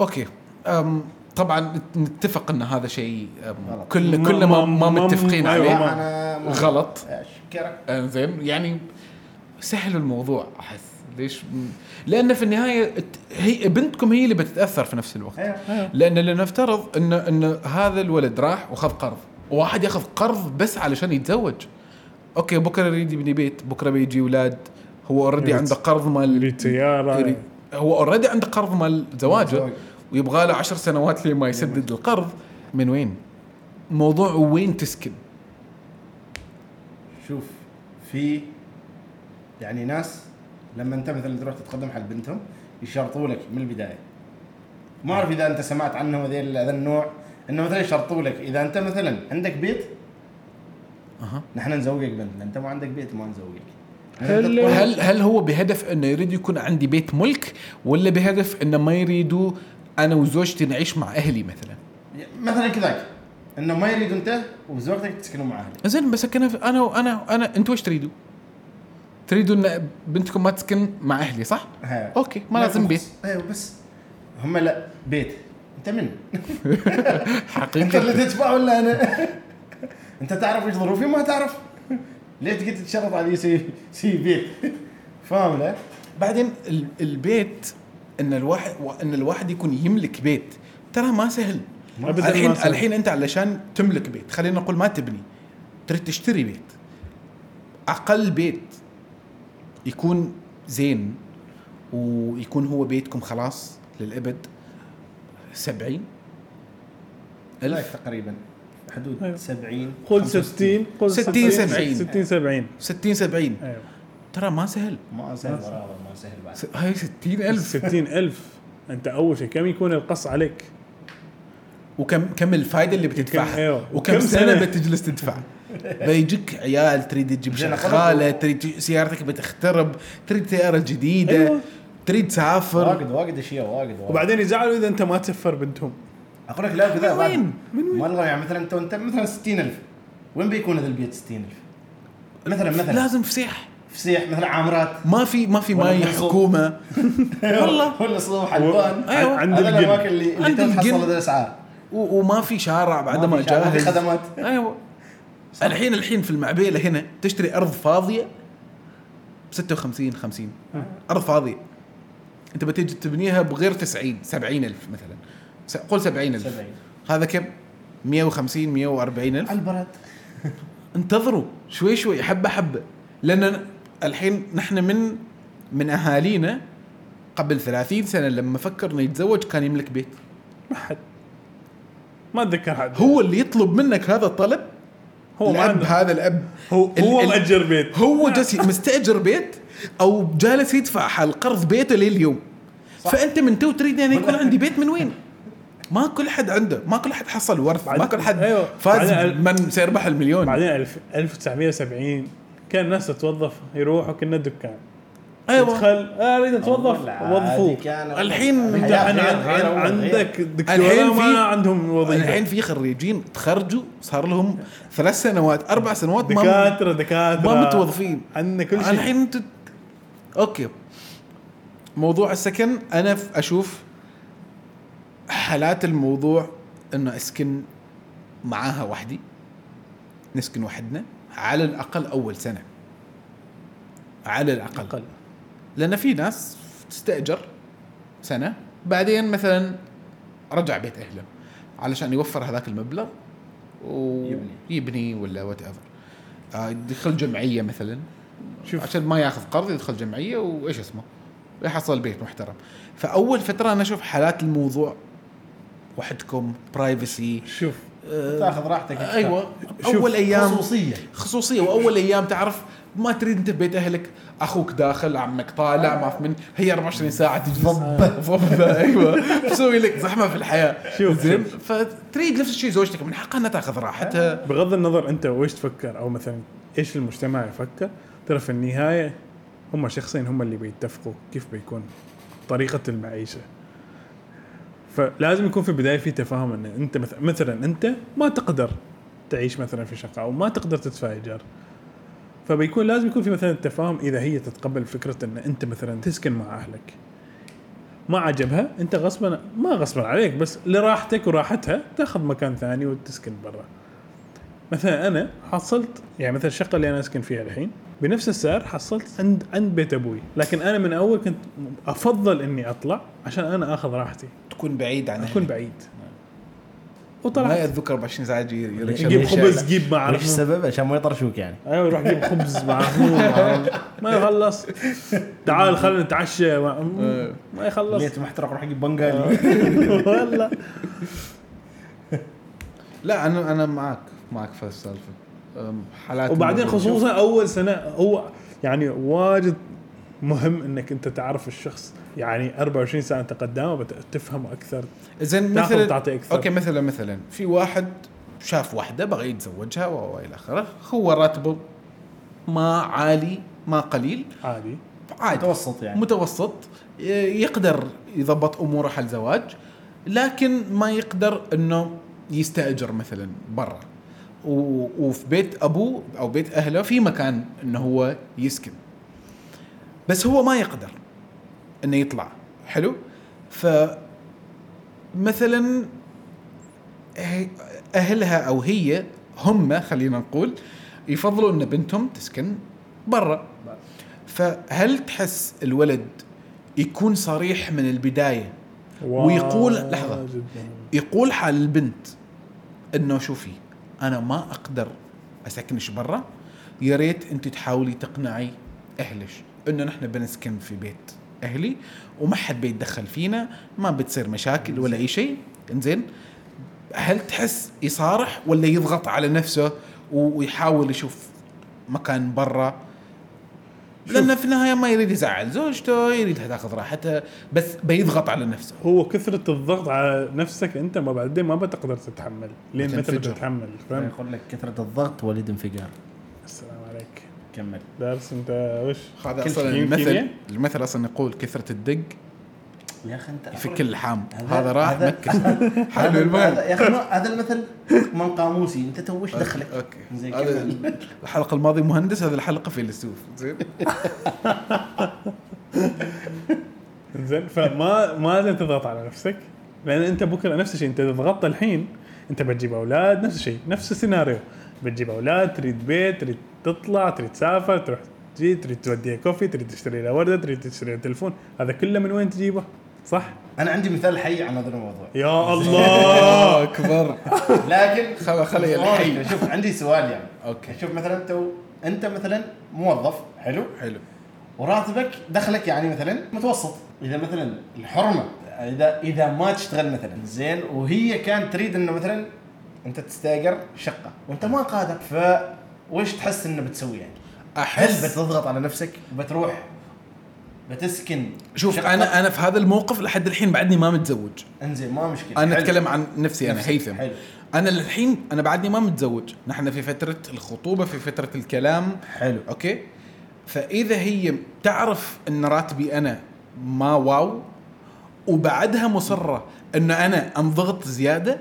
Speaker 1: أوكي. طبعا نتفق إن هذا شيء
Speaker 2: غلط.
Speaker 1: كل
Speaker 3: ما-
Speaker 1: كلنا ما, متفقين عليه. غلط.
Speaker 2: اشكرك
Speaker 1: زين. يعني سهلوا الموضوع أحس. ليش؟ لأن في النهاية هي بنتكم هي اللي بتتأثر في نفس الوقت.
Speaker 2: أيوه
Speaker 1: لأن لنفترض ان إن هذا الولد راح وخذ قرض. وواحد ياخذ قرض بس علشان يتزوج. okay بكرة يريد يبني بيت بكرة بيجي أولاد هو
Speaker 3: already
Speaker 1: عنده قرض مال
Speaker 3: يريد
Speaker 1: سيارة. هو already عنده قرض مال زواجه.
Speaker 2: زواج.
Speaker 1: ويبغى له عشر سنوات لما يسدد القرض من وين؟ موضوع وين تسكن؟
Speaker 2: شوف في يعني ناس لما انت مثلا تروح تتقدم حق بنتهم يشرطوا لك من البداية ما أعرف إذا أنت سمعت عنهم هذا النوع إنه مثلا يشرطوا لك إذا أنت مثلا عندك بيت
Speaker 1: أها.
Speaker 2: نحن نزوجك بنتنا أنت ما عندك بيت ما نزوجك
Speaker 3: هل
Speaker 2: هل
Speaker 1: هل هو بهدف إنه يريد يكون عندي بيت ملك ولا بهدف إنه ما يريدوا أنا وزوجتي نعيش مع أهلي مثلا؟
Speaker 2: مثلا كذاك إنه ما يريد أنت وزوجتك تسكنوا مع أهلك
Speaker 1: زين بس أنا أنا وأنا أنا أنتوا إيش تريدوا؟ تريدوا إن بنتكم ما تسكن مع أهلي صح؟
Speaker 2: ها.
Speaker 1: أوكي ما لازم بيت
Speaker 2: أيوه بس هم لا بيت أنت من؟ أنت
Speaker 1: حقيقي
Speaker 2: اللي تدفع ولا أنا؟ أنت تعرف إيش ظروفي ما تعرف ليه تقعد تتشرط علي سي سي بيت فاهم لا؟
Speaker 1: بعدين ال- البيت إن الواحد إن الواحد يكون يملك بيت. ترى ما سهل.
Speaker 3: أبداً ما
Speaker 1: الحين
Speaker 3: سهل.
Speaker 1: الحين أنت علشان تملك بيت خلينا نقول ما تبني تريد تشتري بيت. أقل بيت يكون زين ويكون هو بيتكم خلاص للإبد 70
Speaker 2: لا
Speaker 1: ألف.
Speaker 2: تقريبا. حدود
Speaker 3: أيوه.
Speaker 2: 70
Speaker 3: قول
Speaker 2: 65.
Speaker 3: 60 قول
Speaker 1: 60 70.
Speaker 3: 60 70
Speaker 1: 60 70
Speaker 3: أيوه.
Speaker 1: ترى ما سهل.
Speaker 2: ما سهل ما سهل بعد.
Speaker 1: هاي 60 ألف.
Speaker 3: 60 ألف. أنت أول شيء كم يكون القص عليك؟
Speaker 1: وكم كم الفائده اللي بتدفعها؟
Speaker 3: أيوه.
Speaker 1: وكم سنة
Speaker 3: سنة؟
Speaker 1: بتجلس تدفع؟ بيجيك عيال تريد تجيب
Speaker 2: شغالة
Speaker 1: تريد سيارتك بتخترب تريد سيارة جديدة
Speaker 3: أيوه.
Speaker 1: تريد تسافر.
Speaker 2: واجد واجد أشياء واجد واجد.
Speaker 3: وبعدين يزعلوا إذا أنت ما تسفر بنتهم.
Speaker 2: أقول لك لا كذا
Speaker 1: من. وين؟ من وين؟
Speaker 2: الغى يعني مثلا انت أنت مثلا 60000 وين بيكون هذا البيت 60000 مثلا مثلا.
Speaker 1: لازم فسيح.
Speaker 2: فسيح مثلا عامرات.
Speaker 1: ما في ما في ماي. حكومة. (laughs) والله.
Speaker 2: ولا صوب حلوان
Speaker 1: أيوه.
Speaker 3: عند.
Speaker 2: الأماكن اللي اللي
Speaker 1: عند
Speaker 2: تحصل
Speaker 1: الجن.
Speaker 2: هذه
Speaker 1: الأسعار. وما في شارع بعد ما جاهز.
Speaker 2: خدمات.
Speaker 1: أيوه. الحين الحين في المعبيله هنا تشتري أرض فاضية ب 56 50 أرض فاضية. أنت بتيجي تبنيها بغير 90 70 ألف مثلا. س- قول 70 ألف.
Speaker 2: 70
Speaker 1: هذا كم؟ 150 140 ألف.
Speaker 2: على البلد
Speaker 1: انتظروا شوي شوي حبة حبة. لأن الحين نحن من من أهالينا قبل 30 سنة لما فكر انه يتزوج كان يملك بيت.
Speaker 3: ما حد. ما أتذكر حد.
Speaker 1: هو اللي يطلب منك هذا الطلب؟
Speaker 3: هو ما
Speaker 1: الأب
Speaker 3: عنده.
Speaker 1: هذا الأب.
Speaker 3: هو هو
Speaker 1: ال-
Speaker 3: مأجر بيت.
Speaker 1: هو جالس مستأجر بيت أو جالس يدفع حال قرض بيته لليوم. فأنت من تو تريد يعني يكون عندي بيت من وين؟ ما كل حد عنده. ما كل حد حصل ورث. ما كل حد
Speaker 3: أيوه.
Speaker 1: فاز من سيربح المليون.
Speaker 3: بعدين ألف- 1970 كان الناس تتوظف يروحوا كنا دكان.
Speaker 1: أيوه.
Speaker 3: تدخل آه، أريد أتوظف وظفوه.
Speaker 1: الحين
Speaker 3: انت. عندك دكتوراه
Speaker 1: الحين
Speaker 3: ما
Speaker 1: في-
Speaker 3: عندهم وظيفة.
Speaker 1: الحين في خريجين تخرجوا صار لهم ثلاث سنوات أربع سنوات ما
Speaker 3: دكاترة دكاترة.
Speaker 1: ما متوظفين.
Speaker 3: عندنا كل شيء.
Speaker 1: الحين انت أوكي. موضوع السكن أنا أشوف حالات الموضوع إنه أسكن معاها وحدي نسكن وحدنا. على الأقل أول سنة. على الأقل.
Speaker 3: أقل.
Speaker 1: لأن في ناس تستأجر سنة بعدين مثلا رجع بيت أهله علشان يوفر هذاك المبلغ
Speaker 2: يبني.
Speaker 1: ويبني ولا whatever يدخل جمعية مثلا.
Speaker 3: شوف.
Speaker 1: عشان ما ياخذ قرض يدخل جمعية وإيش اسمه؟ يحصل بيت محترم. فأول فترة أنا أشوف حالات الموضوع وحدكم برايفسي
Speaker 3: شوف.
Speaker 2: تاخذ راحتك أكثر.
Speaker 3: أيوه.
Speaker 1: أول أيام
Speaker 2: خصوصية.
Speaker 1: خصوصية. وأول أيام تعرف ما تريد أنت ببيت أهلك. أخوك داخل عمك طالع ما في من. هي 24 ساعة تجلس. ضبه (laughs) أيوه. تسوي لك زحمة في الحياة.
Speaker 3: شوف،
Speaker 1: زين؟ فتريد نفس الشيء زوجتك. من حقها إنها تاخذ راحتها.
Speaker 3: بغض النظر أنت وش تفكر أو مثلا إيش المجتمع يفكر ترى في النهاية هم شخصين هم اللي بيتفقوا كيف بيكون طريقة المعيشة. فلازم يكون في البداية في تفاهم إن أنت مثلا مثلا أنت ما تقدر تعيش مثلا في شقة أو ما تقدر تدفع ايجار فبيكون لازم يكون في مثلا تفاهم إذا هي تتقبل فكرة إن أنت مثلا تسكن مع أهلك. ما عجبها أنت غصبا ما غصبا عليك بس لراحتك وراحتها تاخذ مكان ثاني وتسكن برا. مثلا أنا حصلت يعني مثلا الشقة اللي أنا أسكن فيها الحين بنفس السعر حصلت عند عند بيت أبوي. لكن أنا من أول كنت أفضل إني أطلع عشان أنا آخذ راحتي.
Speaker 1: تكون بعيد عن أكون.
Speaker 3: بعيد.
Speaker 1: ما
Speaker 3: وطلعت.
Speaker 1: يتذكر 24 ساعة يجي يركش
Speaker 3: جيب خبز جيب ما
Speaker 2: إيش
Speaker 3: اعرف
Speaker 2: السبب؟ عشان ما يطرشوك يعني.
Speaker 3: أيوه روح جيب خبز مع ما يخلص. تعال خلينا نتعشى. مع- ما يخلص.
Speaker 2: ليت محترق روح جيب بنغالي. (laughs)
Speaker 3: والله.
Speaker 1: لا أنا أنا معك. معك في السالفه حالات
Speaker 3: وبعدين. خصوصا أول سنة هو يعني واجد مهم إنك أنت تعرف الشخص. يعني 24 ساعة أنت قدامه تفهمه أكثر.
Speaker 1: زين مثلا
Speaker 3: أكثر.
Speaker 1: أوكي مثلا مثلا. في واحد شاف واحدة بغى يتزوجها وإلى آخره. هو راتبه ما عالي ما قليل.
Speaker 3: عادي.
Speaker 1: عادي.
Speaker 2: متوسط يعني.
Speaker 1: متوسط. يقدر يضبط أموره حال زواج لكن ما يقدر إنه يستأجر مثلا برا. وفي بيت أبوه أو بيت أهله في مكان إنه هو يسكن. بس هو ما يقدر إنه يطلع. حلو؟ ف مثلا أهلها أو هي هم خلينا نقول يفضلوا إن بنتهم تسكن برا. فهل تحس الولد يكون صريح من البداية؟ ويقول-.
Speaker 3: مهم.
Speaker 1: يقول حال البنت إنه شوفي أنا ما أقدر أسكنش برا. يا ريت أنت تحاولي تقنعي اهلش إنه نحن بنسكن في بيت أهلي وما حد بيتدخل فينا ما بتصير مشاكل ولا أي شيء. إنزين هل تحس يصارح ولا يضغط على نفسه ويحاول يشوف مكان برا؟ لأنه في النهاية ما يريد يزعل زوجته يريدها تاخذ راحتها بس بيضغط على نفسه.
Speaker 3: هو كثرة الضغط على نفسك أنت ما بعدين ما بتقدر تتحمل لين متى
Speaker 1: بتنفجر.
Speaker 3: بتتحمل فاهم
Speaker 2: يقول لك كثرة الضغط ولد انفجار.
Speaker 3: السلام عليك.
Speaker 2: كمل.
Speaker 3: دارس أنت وش؟
Speaker 1: هذا
Speaker 3: أصلا
Speaker 1: المثل؟ المثل أصلا يقول كثرة الدق
Speaker 2: يا أخي أنت
Speaker 1: يفك اللحام
Speaker 2: هذا-
Speaker 1: هذا راح
Speaker 2: هذا (laughs)
Speaker 1: حلو المال
Speaker 2: هذا- يا أخي هذا المثل من قاموسي. أنت تو وش دخلك؟ أوكي.
Speaker 1: هذا. الحلقة الماضية مهندس هذه الحلقة فيلسوف زين. (laughs)
Speaker 3: زين فما ما لازم تضغط على نفسك لأن أنت بكرة نفس الشيء. أنت إذا ضغطت الحين أنت بتجيب أولاد نفس الشيء نفس السيناريو. بتجيب أولاد تريد بيت تريد تطلع تريد تسافر تروح تجي تريد توديها كوفي تريد تشتري لها ورده تريد تشتري لها تلفون هذا كله من وين تجيبه؟ صح؟
Speaker 2: أنا عندي مثال حي عن هذا الموضوع.
Speaker 3: يا (laughs) الله. (laughs)
Speaker 1: أكبر.
Speaker 2: لكن (laughs)
Speaker 1: خل- خلي الحي.
Speaker 2: شوف عندي سؤال يعني.
Speaker 1: أوكي.
Speaker 2: شوف مثلا تو أنت مثلا موظف حلو؟
Speaker 1: حلو.
Speaker 2: وراتبك دخلك يعني مثلا متوسط. إذا مثلا الحرمة إذا إذا ما تشتغل مثلا زين وهي كانت تريد إنه مثلا أنت تستأجر شقة وأنت ما قادر ف وش تحس إنه بتسوي يعني؟ هل
Speaker 1: احس
Speaker 2: بتضغط على نفسك؟ وبتروح بتسكن
Speaker 1: شوف
Speaker 2: شقة؟
Speaker 1: أنا أنا في هذا الموقف لحد الحين بعدني ما متزوج.
Speaker 2: إنزين ما مشكلة.
Speaker 1: أنا
Speaker 2: حلو.
Speaker 1: أتكلم عن نفسي
Speaker 2: أنا.
Speaker 1: هيثم
Speaker 2: حلو.
Speaker 1: أنا للحين أنا بعدني ما متزوج. نحن في فترة الخطوبة في فترة الكلام.
Speaker 2: حلو.
Speaker 1: أوكي؟ فإذا هي تعرف إن راتبي أنا ما wow وبعدها مصرة انه أنا أنضغط زيادة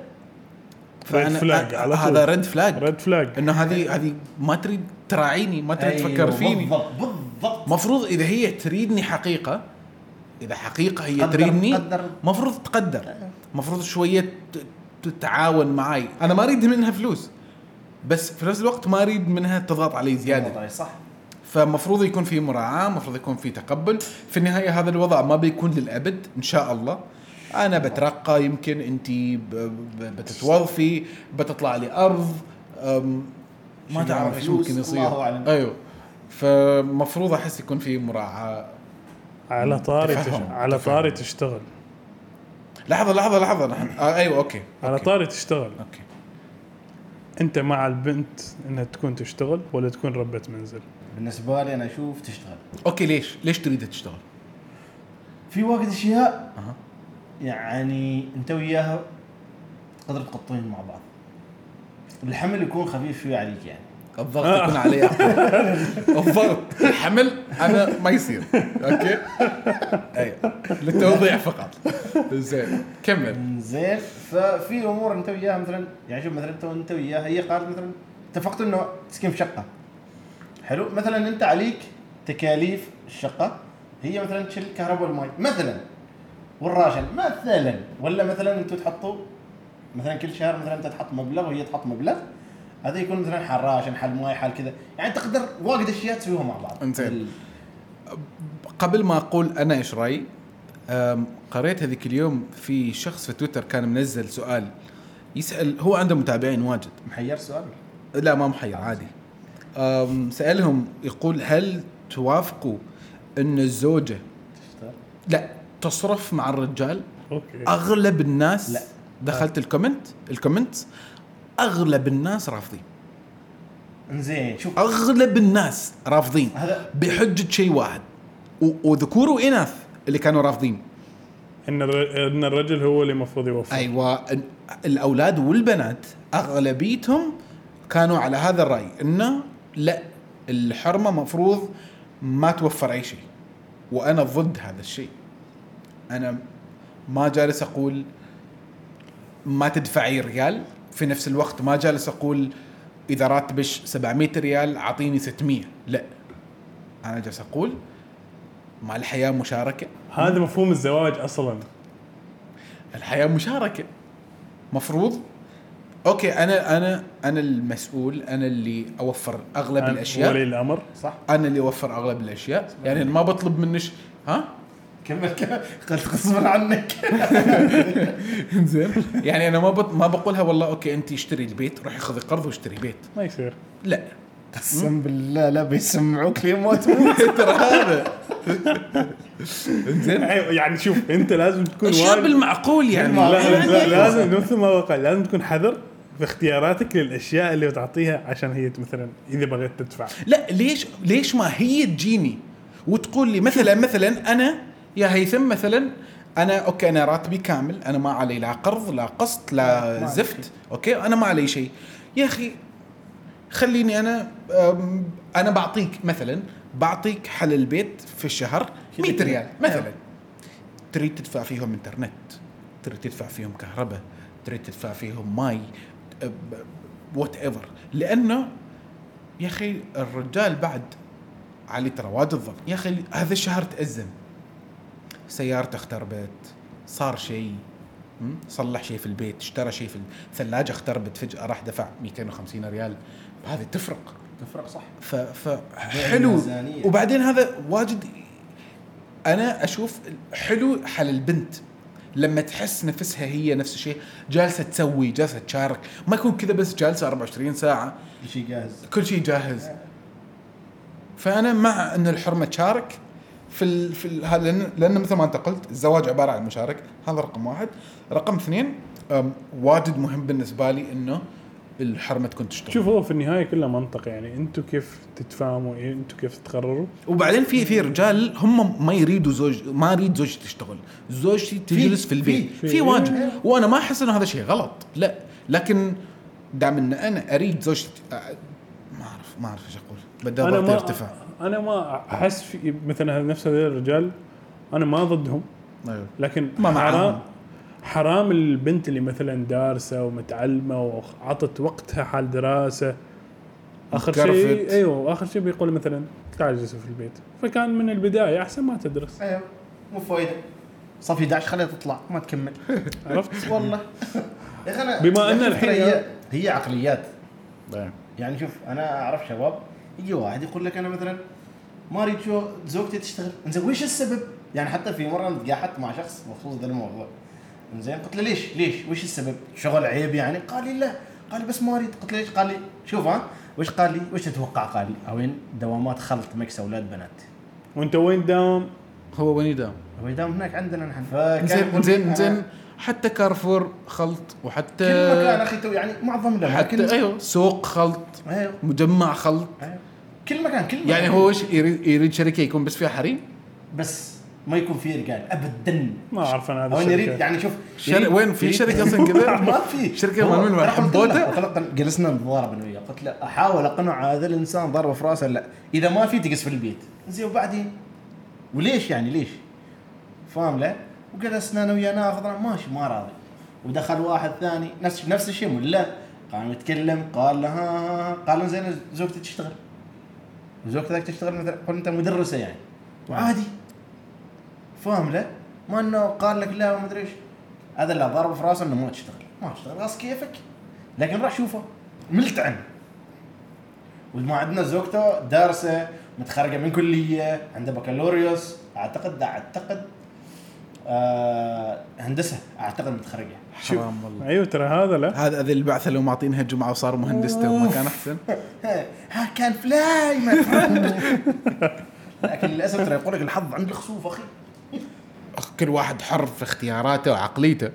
Speaker 1: فأنا
Speaker 3: flag على طول.
Speaker 1: هذا red flag
Speaker 3: red flag
Speaker 1: إنه هذه هذه ما تريد تراعيني ما تريد تفكر
Speaker 2: أيوه،
Speaker 1: فيني.
Speaker 2: بالضبط بالضبط.
Speaker 1: مفروض إذا هي تريدني حقيقة إذا حقيقة هي
Speaker 2: قدر-
Speaker 1: تريدني
Speaker 2: قدر.
Speaker 1: مفروض تقدر. مفروض شوية تتعاون معي أنا ما أريد منها فلوس بس في نفس الوقت ما أريد منها تضغط علي زيادة.
Speaker 2: والله صح.
Speaker 1: فمفروض يكون في مراعاة مفروض يكون في تقبل. في النهاية هذا الوضع ما بيكون للأبد إن شاء الله. أنا بترقى يمكن أنت بتتوظفي بتطلع لي أرض ما
Speaker 2: شو
Speaker 1: تعرف إيش
Speaker 2: فلوس،
Speaker 1: ممكن يصير؟
Speaker 2: الله أعلم.
Speaker 1: أيوه. فمفروض أحس يكون في مراعاة.
Speaker 3: على طاري تش... على
Speaker 1: تفهم.
Speaker 3: طاري تشتغل.
Speaker 1: لحظة لحظة لحظة. نحن آه أيوه okay
Speaker 3: على
Speaker 1: okay.
Speaker 3: طاري تشتغل.
Speaker 1: okay.
Speaker 3: أنت مع البنت إنها تكون تشتغل ولا تكون ربة منزل؟
Speaker 2: بالنسبة لي أنا أشوف تشتغل.
Speaker 1: okay ليش؟ ليش تريد تشتغل؟
Speaker 2: في واجد أشياء
Speaker 1: أها.
Speaker 2: يعني أنت وياها تقدروا تقطون مع بعض. الحمل يكون خفيف شوي عليك يعني.
Speaker 1: الضغط يكون علي. الضغط الحمل أنا ما يصير. أوكي؟ أيوه للتوضيح فقط. زين. كمل.
Speaker 2: زين. ففي أمور أنت وياها مثلا يعني شوف مثلا انت أنت وياها هي قالت مثلا اتفقتوا إنه تسكن في شقة. حلو. مثلا أنت عليك تكاليف الشقة. هي مثلا تشيل الكهرباء والماء مثلا. والراشن. مثلا. ولا مثلا أنتم تحطوا مثلا كل شهر مثلا أنت تحط مبلغ وهي تحط مبلغ. هذا يكون مثلا حال راشن حال ماي حال كذا. يعني تقدر واجد أشياء تسويها مع بعض.
Speaker 1: انزين.
Speaker 2: ال-
Speaker 1: قبل ما أقول أنا إيش رأيي قريت هذيك اليوم في شخص في تويتر كان منزل سؤال يسأل هو عنده متابعين واجد.
Speaker 2: محير سؤال؟
Speaker 1: لا ما محير عادي. سألهم يقول هل توافقوا إن الزوجة
Speaker 2: تشتغل؟
Speaker 1: لا تصرف مع الرجال؟
Speaker 3: okay.
Speaker 1: أغلب الناس
Speaker 2: لا.
Speaker 1: دخلت ال comment ال comment أغلب الناس رافضين.
Speaker 2: إنزين شوف.
Speaker 1: أغلب الناس رافضين
Speaker 2: هذا
Speaker 1: بحجة شيء واحد وذكور واناث اللي كانوا رافضين.
Speaker 3: إن الر- إن الرجل هو اللي المفروض يوفر.
Speaker 1: أيوه. ال- الأولاد والبنات أغلبيتهم كانوا على هذا الرأي انه لا الحرمة مفروض ما توفر أي شيء وأنا ضد هذا الشيء. أنا ما جالس أقول ما تدفعي ريال في نفس الوقت ما جالس أقول إذا راتبش 700 ريال أعطيني 600 لا. أنا جالس أقول مع الحياة مشاركة.
Speaker 3: هذا مفهوم الزواج أصلا.
Speaker 1: الحياة مشاركة. مفروض. okay أنا أنا أنا المسؤول أنا اللي أوفر أغلب
Speaker 3: ولي
Speaker 1: الأشياء.
Speaker 3: الأمر.
Speaker 2: صح.
Speaker 1: أنا اللي أوفر أغلب الأشياء. يعني أنا ما بطلب منش ها؟
Speaker 2: كمل. كمل قلت غصبا عنك. (laughs)
Speaker 1: زين. يعني أنا ما بط... ما بقولها والله okay أنت اشتري البيت روحي خذي قرض واشتري بيت.
Speaker 3: ما يصير.
Speaker 1: لا.
Speaker 2: قسم بالله لا بيسمعوك لين ما تموت. (laughs)
Speaker 1: ترى هذا. زين.
Speaker 3: أيوة، يعني شوف أنت لازم تكون
Speaker 1: اشياء
Speaker 3: وايد
Speaker 1: بالمعقول يعني.
Speaker 3: لا, لا,
Speaker 1: يعني
Speaker 3: لا لازم مثل ما قال لازم تكون حذر في اختياراتك للأشياء اللي تعطيها عشان هي مثلا إذا بغيت تدفع.
Speaker 1: لا ليش ليش ما هي تجيني وتقول لي مثلا مثلا أنا يا هيثم مثلا أنا okay أنا راتبي كامل أنا ما علي لا قرض لا قسط لا زفت okay؟ أنا ما علي شيء. يا أخي خليني أنا أنا بعطيك مثلا بعطيك حل البيت في الشهر 100 ريال مثلا. تريد تدفع فيهم إنترنت تريد تدفع فيهم كهرباء تريد تدفع فيهم ماي whatever. لأنه يا أخي الرجال بعد علي ترى واجد ضغط يا أخي هذا الشهر تأزم. سيارته اختربت صار شيء? صلح شيء في البيت اشترى شيء في الثلاجة اختربت فجأة راح دفع 250 ريال. هذه تفرق.
Speaker 2: تفرق صح.
Speaker 1: ف ف حلو.
Speaker 2: الميزانية.
Speaker 1: وبعدين هذا واجد أنا أشوف حلو حل البنت. لما تحس نفسها هي نفس الشيء جالسة تسوي جالسة تشارك. ما يكون كذا بس جالسة 24 ساعة.
Speaker 2: كل شيء جاهز.
Speaker 1: كل شيء جاهز. فأنا مع إن الحرمة تشارك في ال... في ال... لأن لأن مثل ما انت قلت الزواج عبارة عن مشاركه هذا رقم واحد. رقم اثنين واجد مهم بالنسبة لي إنه الحرمة تكون تشتغل.
Speaker 3: شوف هو في النهاية كله منطق يعني أنتم كيف تتفاهموا؟ إيه، أنتم كيف تقرروا؟
Speaker 1: وبعدين في في رجال هم ما يريدوا زوج ما اريد زوجتي تشتغل. زوجتي تجلس في البيت.
Speaker 3: في- إيه.
Speaker 1: وأنا ما أحس إنه هذا شيء غلط. لا. لكن دام إن أنا أريد زوجتي ما اعرف ما أعرف
Speaker 3: إيش
Speaker 1: أقول.
Speaker 3: ما
Speaker 1: يرتفع
Speaker 3: أنا ما أحس في مثلا نفس هذول الرجال أنا ما ضدهم.
Speaker 1: أيوه.
Speaker 3: لكن
Speaker 1: ما.
Speaker 3: حرام حرام البنت اللي مثلا دارسة ومتعلمة وعطت وقتها حال دراسة.
Speaker 1: آخر.
Speaker 3: شيء أيوه آخر شيء بيقول مثلا تعال اجلس في البيت. فكان من البداية أحسن ما تدرس.
Speaker 2: أيوه مو فايدة. صف 11 خليها تطلع ما تكمل. (laughs)
Speaker 3: عرفت؟
Speaker 2: والله. يا أخي أنا
Speaker 3: بما أن
Speaker 2: شفت
Speaker 3: الحين-
Speaker 2: هي هي عقليات.
Speaker 1: أيوه.
Speaker 2: يعني شوف أنا أعرف شباب يجي واحد يقول لك أنا مثلا ما اريد شو زوجتي تشتغل انزين وش السبب؟ يعني حتى في مرة تقاحت مع شخص بخصوص ذا الموضوع انزين قلت له ليش؟ ليش؟ وش السبب؟ شغل عيب يعني؟ قال لي لا قال لي بس ما اريد قلت له ليش؟ قال لي شوف ها وش قال لي؟ وش تتوقع قال لي؟ وين دوامات خلط mix أولاد بنات
Speaker 3: وأنت وين داوم
Speaker 1: هو وين يداوم
Speaker 2: هو يداوم هناك عندنا نحن
Speaker 1: زين زين زين حتى كارفور خلط وحتى
Speaker 2: كل مكان أخي تو- يعني معظم الأماكن
Speaker 1: حتى أيوه سوق خلط
Speaker 2: أيوه
Speaker 1: مجمع خلط
Speaker 2: أيوه. كل مكان كل مكان.
Speaker 1: يعني هو وش يريد, يريد شركة يكون بس فيها حريم؟
Speaker 2: بس ما يكون فيه رجال ابدا.
Speaker 3: ما أعرف أنا هذا
Speaker 2: يريد. يعني شوف
Speaker 1: شر...
Speaker 2: يريد-
Speaker 1: وين في شركة (laughs) أصلا كذا؟
Speaker 2: ما في. (laughs)
Speaker 1: شركة
Speaker 2: هو-
Speaker 1: من- حبوته؟
Speaker 2: جلسنا نتضارب أنا وياه قلت له أحاول أقنع هذا الإنسان ضربة في راسه لا. إذا ما في تجلس في البيت. زين وبعدين؟ وليش يعني ليش؟ فاهم له؟ وجلسنا أنا وياه ناخذ ماشي ما راضي. ودخل واحد ثاني نفس نفس الشيء ولا قام يتكلم قال له ها ها ها قال له زين زوجتي تشتغل. زوجتك تشتغل مثلا قل أنت مدرسة يعني. وعادي. فاهم له؟ ما إنه قال لك لا وما أدري إيش. هذا اللي ضرب في راسه إنه ما تشتغل. ما تشتغل. خلاص كيفك. لكن راح شوفه. ملتعن. وما عندنا زوجته دارسة متخرجة من كلية عنده بكالوريوس أعتقد أعتقد آه هندسة أعتقد متخرجة.
Speaker 1: حرام والله.
Speaker 3: أيوه ترى هذا لا.
Speaker 1: هذا هذه البعثة لو معطينها جمعه وصار مهندس تو ما كان أحسن. (laughs)
Speaker 2: ها كان فلاي ما لكن للأسف ترى يقول لك الحظ عند الخسوف أخي.
Speaker 1: كل واحد حر في اختياراته وعقليته.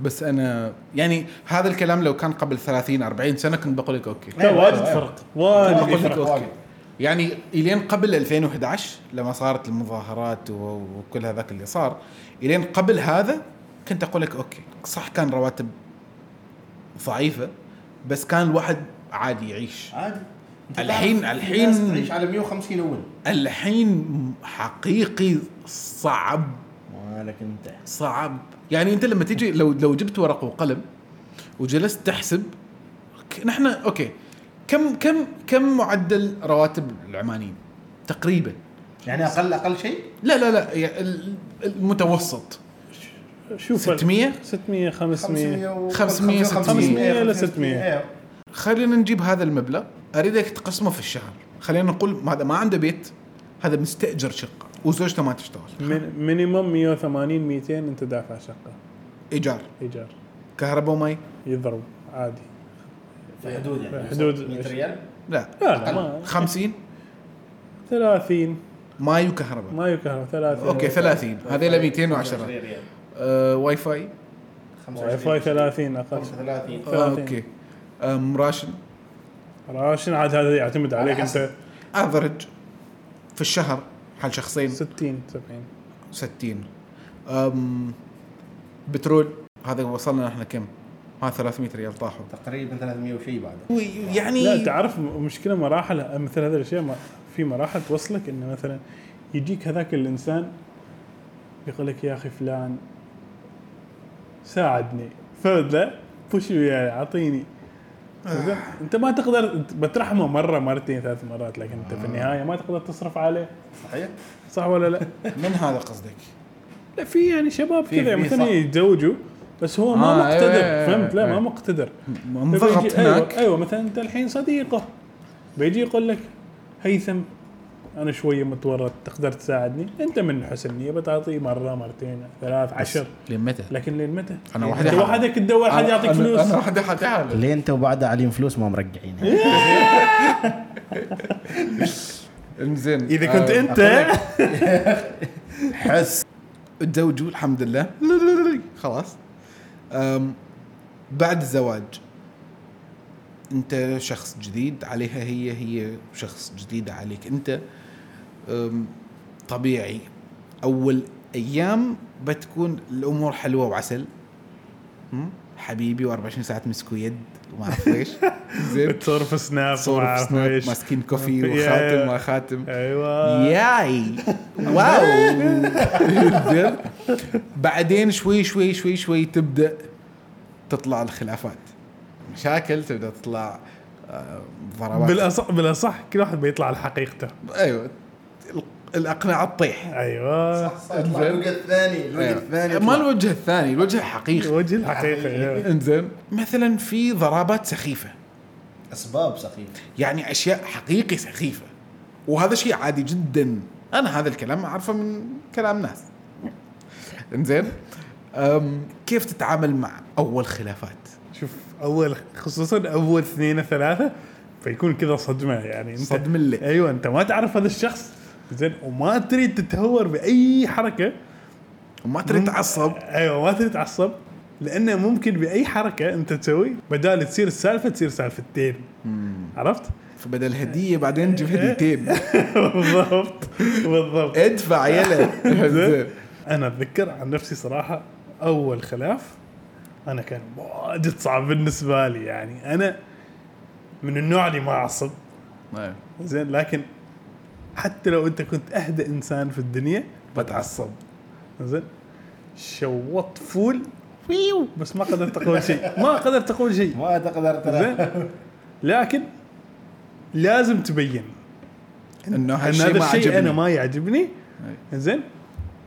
Speaker 1: بس أنا يعني هذا الكلام لو كان قبل 30 40 سنة كنت بقول لك okay.
Speaker 3: لا واجد
Speaker 2: أيوة.
Speaker 3: فرق.
Speaker 1: كنت
Speaker 3: واجد فرق.
Speaker 1: يعني إلين قبل 2011 لما صارت المظاهرات وكل هذاك اللي صار إلين قبل هذا كنت أقول لك أوكي صح كان رواتب ضعيفة بس كان الواحد عادي يعيش.
Speaker 2: عادي.
Speaker 1: الحين- الحين-
Speaker 2: تعيش على 150 أول.
Speaker 1: الحين حقيقي صعب.
Speaker 2: مالك أنت.
Speaker 1: صعب. يعني أنت لما تيجي لو لو جبت ورقة وقلم وجلست تحسب نحن okay كم كم كم معدل رواتب العمانيين تقريبا؟
Speaker 2: يعني أقل أقل شيء؟
Speaker 1: لا لا لا يعني ال- المتوسط.
Speaker 3: شوف
Speaker 1: 600
Speaker 3: 600 500
Speaker 1: 500
Speaker 3: 500 إلى 600.
Speaker 2: أيوه
Speaker 1: خلينا نجيب هذا المبلغ. أريدك تقسمه في الشهر. خلينا نقول هذا ما عنده بيت هذا مستأجر شقة وزوجته ما تشتغل.
Speaker 3: من- minimum 180 200 أنت دافع شقة.
Speaker 1: إيجار.
Speaker 3: إيجار.
Speaker 1: كهرباء ومي؟
Speaker 3: يضرب عادي.
Speaker 2: في حدود يعني.
Speaker 3: حدود
Speaker 2: 100 ريال؟
Speaker 1: لا.
Speaker 3: لا لا ما
Speaker 1: 50
Speaker 3: 30
Speaker 1: ماي وكهرباء
Speaker 3: ماي كهرب 30
Speaker 1: okay 30 هذيلا 210
Speaker 2: ريال.
Speaker 1: آه
Speaker 3: Wi-Fi؟ Wi-Fi 30 أقل.
Speaker 2: 35
Speaker 1: آه okay. آم، ration؟
Speaker 3: ration عاد هذا يعتمد عليك أنت.
Speaker 1: افرج في الشهر حال شخصين.
Speaker 3: 60 70
Speaker 1: 60 أم بترول؟ هذا وصلنا إحنا كم؟ ها 300 ريال طاحوا
Speaker 2: تقريبا 300 وشيء بعد
Speaker 1: يعني
Speaker 3: لا تعرف مشكلة مراحل مثل هذه الأشياء ما- في مراحل توصلك انه مثلا يجيك هذاك الإنسان يقول لك يا أخي فلان ساعدني فذا بوش وياي أعطيني؟ أنت ما تقدر بترحمه مرة مرتين ثلاث مرات لكن أنت في النهاية ما تقدر تصرف عليه
Speaker 2: صحيح؟
Speaker 3: صح ولا لا؟ (laughs)
Speaker 1: من هذا قصدك؟
Speaker 3: لا في يعني شباب كذا مثلا. يتزوجوا بس هو ما
Speaker 1: آه،
Speaker 3: مقتدر
Speaker 1: إيه،
Speaker 3: فهمت؟ لا
Speaker 1: إيه.
Speaker 3: ما مقتدر.
Speaker 1: منضغط
Speaker 3: أيوه
Speaker 1: هناك.
Speaker 3: أيوه مثلا أنت الحين صديقه بيجي يقول لك هيثم أنا شوية متورط تقدر تساعدني؟ أنت من حسن نية بتعطيه مرة مرتين ثلاث عشر.
Speaker 1: لمتى؟
Speaker 3: لكن لين متى؟
Speaker 1: أنا
Speaker 3: أنت
Speaker 1: وحدي
Speaker 3: وحدك تدور حد يعطيك
Speaker 1: أنا-
Speaker 3: فلوس.
Speaker 1: أنا وحدي حد حالي
Speaker 2: اللي أنت وبعدها عليهم فلوس ما مرقعين (laughs) (laughs)
Speaker 1: إنزين.
Speaker 3: إذا كنت
Speaker 1: آه،
Speaker 3: أنت. (laughs)
Speaker 2: حس.
Speaker 1: تزوجوا الحمد لله. لا لا لا لا. خلاص. بعد الزواج أنت شخص جديد عليها هي هي شخص جديد عليك. أنت طبيعي. أول أيام بتكون الأمور حلوة وعسل؟ حبيبي و24 ساعه مسكوا يد. وما اعرف ليش (laughs) زين.
Speaker 3: تصرف سناب أعرف
Speaker 1: سناب. ماسكين كوفي (laughs) وخاتم ما خاتم.
Speaker 3: أيوه.
Speaker 1: ياي. واو. (laughs) زين. بعدين شوي شوي شوي شوي تبدأ تطلع الخلافات. مشاكل تبدأ تطلع آه، ضربات.
Speaker 3: بالاصح بالأصح كل واحد بيطلع على حقيقته
Speaker 1: أيوه. الاقنعه تطيح.
Speaker 3: أيوه.
Speaker 2: صح الوجه الثاني الوجه
Speaker 1: أيوة.
Speaker 2: الثاني.
Speaker 1: ما الوجه الثاني الوجه الحقيقي.
Speaker 3: وجه الحقيقة أيوة.
Speaker 1: إنزين مثلا في ضربات سخيفة.
Speaker 2: أسباب سخيفة.
Speaker 1: يعني أشياء حقيقي سخيفة. وهذا شيء عادي جدا. أنا هذا الكلام أعرفه من كلام ناس. إنزين كيف تتعامل مع أول خلافات؟
Speaker 3: شوف أول خصوصا أول اثنين ثلاثة فيكون كذا صدمة يعني. انت
Speaker 1: صدم اللي
Speaker 3: أيوه أنت ما تعرف هذا الشخص. زين وما تريد تتهور بأي حركة.
Speaker 1: وما تريد تعصب.
Speaker 3: أيوه ما تريد تعصب لأنه ممكن بأي حركة أنت تسوي بدال تصير السالفة تصير سالفتين عرفت؟
Speaker 1: فبدل هدية بعدين نجيب هديتين (laughs)
Speaker 3: بالضبط بالضبط.
Speaker 1: ادفع يلا. (laughs)
Speaker 3: أنا أتذكر عن نفسي صراحة أول خلاف أنا كان واجد صعب بالنسبة لي يعني. أنا من النوع اللي ما أعصب.
Speaker 1: أيوة.
Speaker 3: زين لكن حتى لو انت كنت اهدى انسان في الدنيا بتعصب. زين؟ شوط full. بس ما قدرت أقول شيء. ما قدرت أقول شيء.
Speaker 2: ما تقدر ترى.
Speaker 3: زين؟ لكن لازم تبين
Speaker 1: إنه
Speaker 3: إن
Speaker 1: هالشيء
Speaker 3: هذا
Speaker 1: ما
Speaker 3: الشيء أنا
Speaker 1: عجبني.
Speaker 3: ما يعجبني. زين؟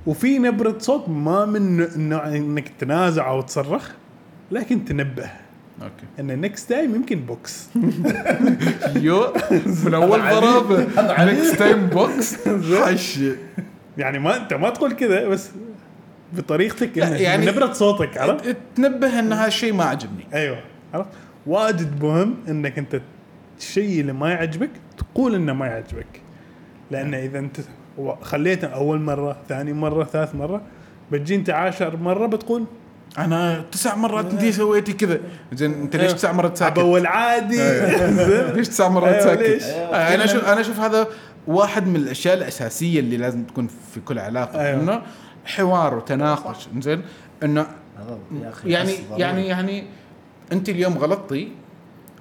Speaker 3: وفي نبرة صوت ما من النوع إنك تنازع أو تصرخ لكن تنبه.
Speaker 1: okay.
Speaker 3: إن next time يمكن box (laughs)
Speaker 1: يو من أول ضربه next time box حش
Speaker 3: يعني ما أنت ما تقول كذا بس بطريقتك
Speaker 1: يعني-
Speaker 3: نبرة صوتك عرفت؟
Speaker 1: تنبه إن هالشيء ما عجبني.
Speaker 3: أيوه عرفت؟ واجد مهم إنك أنت الشيء اللي ما يعجبك تقول إنه ما يعجبك. لأن إذا أنت خليته أول مرة ثاني مرة ثالث مرة بتجي أنت عاشر مرة بتقول
Speaker 1: أنا تسع مرات انت سويتي كذا زين أنت ليش تسع مرات ساكت؟
Speaker 3: أبو العادي زين؟ (laughs)
Speaker 1: ليش تسع مرات
Speaker 3: أيوة،
Speaker 1: ساكت؟ آه، أنا أشوف أنا أشوف هذا واحد من الأشياء الأساسية اللي لازم تكون في كل علاقة
Speaker 3: أيوة.
Speaker 1: إنه حوار وتناقش زين
Speaker 2: إنه
Speaker 1: يعني
Speaker 2: ضروري.
Speaker 1: يعني يعني أنت اليوم غلطتي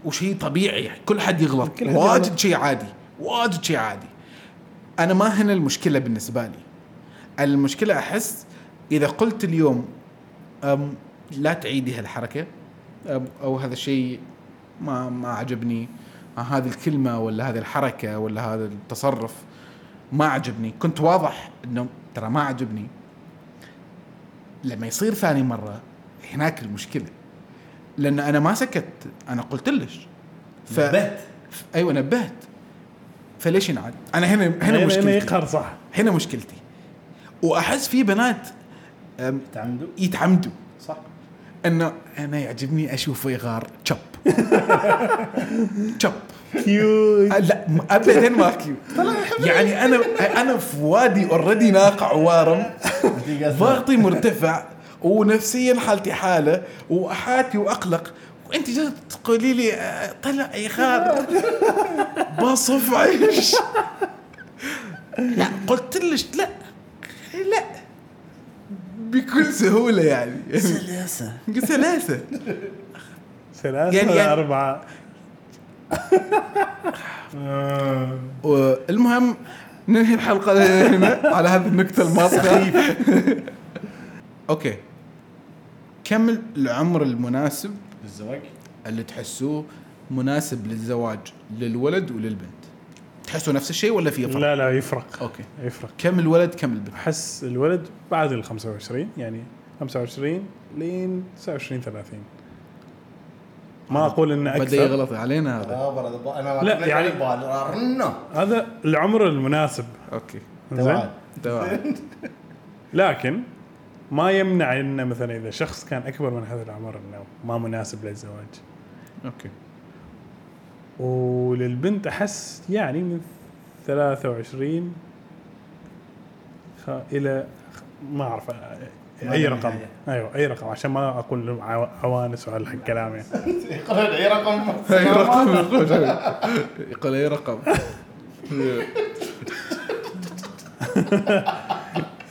Speaker 1: وشيء طبيعي يعني كل حد يغلط
Speaker 3: كل حد
Speaker 1: واجد. شيء عادي واجد شيء عادي أنا ما هنا المشكلة بالنسبة لي المشكلة أحس إذا قلت اليوم لا تعيدي هالحركة. أو هذا الشيء ما ما عجبني. آه، هذه الكلمة ولا هذه الحركة ولا هذا التصرف ما عجبني. كنت واضح إنه ترى ما عجبني. لما يصير ثاني مرة هناك المشكلة. لأن أنا ما سكت. أنا قلت لش ف...
Speaker 2: نبهت.
Speaker 1: أيوه نبهت. فليش ينعاد؟ أنا هنا هنا
Speaker 3: هنا هنا
Speaker 1: مشكلتي.
Speaker 3: يقهر صح.
Speaker 1: هنا مشكلتي. وأحس في بنات أم،
Speaker 2: تعمدوا
Speaker 1: يتعمدوا.
Speaker 2: صح.
Speaker 1: أنه أنا يعجبني اشوفه يغار تشب. (laughs) شب
Speaker 3: كيوت
Speaker 1: لا ابدا ما كيوت (laughs) يعني أنا أنا في وادي اوريدي ناقع وارم. ضغطي مرتفع ونفسيا حالتي حالة وحاتي وأقلق. وأنت جاي تقولي لي آه، طلع ايخار (laughs) بصف عيش لا قلت لك لا. لا. بكل سهولة يعني.
Speaker 2: سلاسة.
Speaker 1: سلاسة.
Speaker 3: ثلاثة
Speaker 1: يعني-
Speaker 3: ولا
Speaker 1: يعني-
Speaker 3: أربعة.
Speaker 1: والمهم ننهي الحلقة هنا على هذه النكتة الماسخة. (laughs) أوكي. كم العمر المناسب
Speaker 2: الزواج
Speaker 1: اللي تحسوه مناسب للزواج للولد وللبنت؟ تحسوا نفس الشيء ولا في فرق؟
Speaker 3: لا لا يفرق.
Speaker 1: okay.
Speaker 3: يفرق.
Speaker 1: كم الولد كم البنت؟
Speaker 3: أحس الولد بعد ال 25 يعني 25 لين 29 30 ما أقول انه
Speaker 1: بدأ
Speaker 3: أكثر.
Speaker 1: يغلط علينا هذا.
Speaker 2: أنا
Speaker 3: لا، يعني-. هذا العمر المناسب.
Speaker 1: okay.
Speaker 3: زين (laughs) لكن ما يمنع إنه مثلا إذا شخص كان أكبر من هذا العمر إنه ما مناسب للزواج.
Speaker 1: أوكي.
Speaker 3: وللبنت احس يعني من 23 خ... إلى ما
Speaker 2: أعرف
Speaker 3: أي
Speaker 2: له
Speaker 3: رقم.
Speaker 2: نهاية.
Speaker 3: أيوه أي رقم عشان ما أقول عو- عوانس وهالحق كلام يعني.
Speaker 2: يقول أي رقم.
Speaker 1: أي رقم. يقول أي رقم.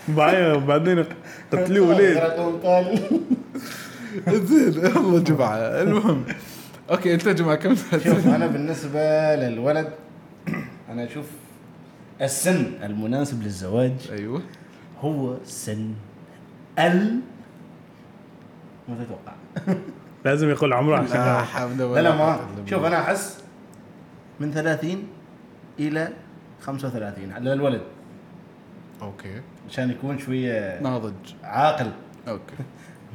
Speaker 3: بعدين بعدين قتلوه ليه
Speaker 2: رقم قال.
Speaker 1: زين والله جماعة المهم. أوكي أنت يا جماعة كم
Speaker 2: شوف أنا بالنسبة للولد (clears throat) أنا أشوف السن المناسب للزواج
Speaker 1: أيوه.
Speaker 2: هو سن ال ما تتوقع. (laughs)
Speaker 3: لازم يقول عمره
Speaker 1: لا
Speaker 3: عشان
Speaker 1: حمد
Speaker 2: لا لا ما شوف أنا أحس من 30 إلى 35 على الولد.
Speaker 1: أوكي.
Speaker 2: عشان يكون شوية
Speaker 1: ناضج.
Speaker 2: عاقل.
Speaker 1: أوكي.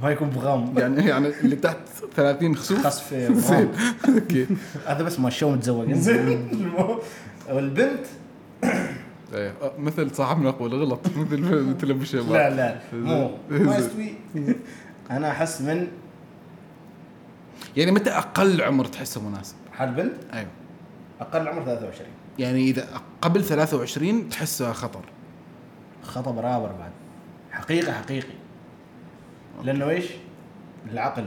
Speaker 2: ما يكون بغام
Speaker 1: يعني يعني اللي تحت 30 خسوف
Speaker 2: خصف (laughs)
Speaker 1: زين.
Speaker 2: بغام.
Speaker 1: أوكي.
Speaker 2: هذا بس ما الشو متزوج. (laughs) زين. والبنت؟
Speaker 1: إيه، آه، مثل صاحبنا أقول غلط. مثل مثل ابو شباب
Speaker 2: لا. لا مو. ما يستوي. أنا أحس من
Speaker 1: يعني متى أقل عمر تحسه مناسب؟
Speaker 2: حال بنت؟
Speaker 1: أيوه.
Speaker 2: أقل عمر 23
Speaker 1: يعني إذا قبل 23 تحسه خطر.
Speaker 2: خطب رابر بعد. حقيقة حقيقي. لأنه إيش؟ العقل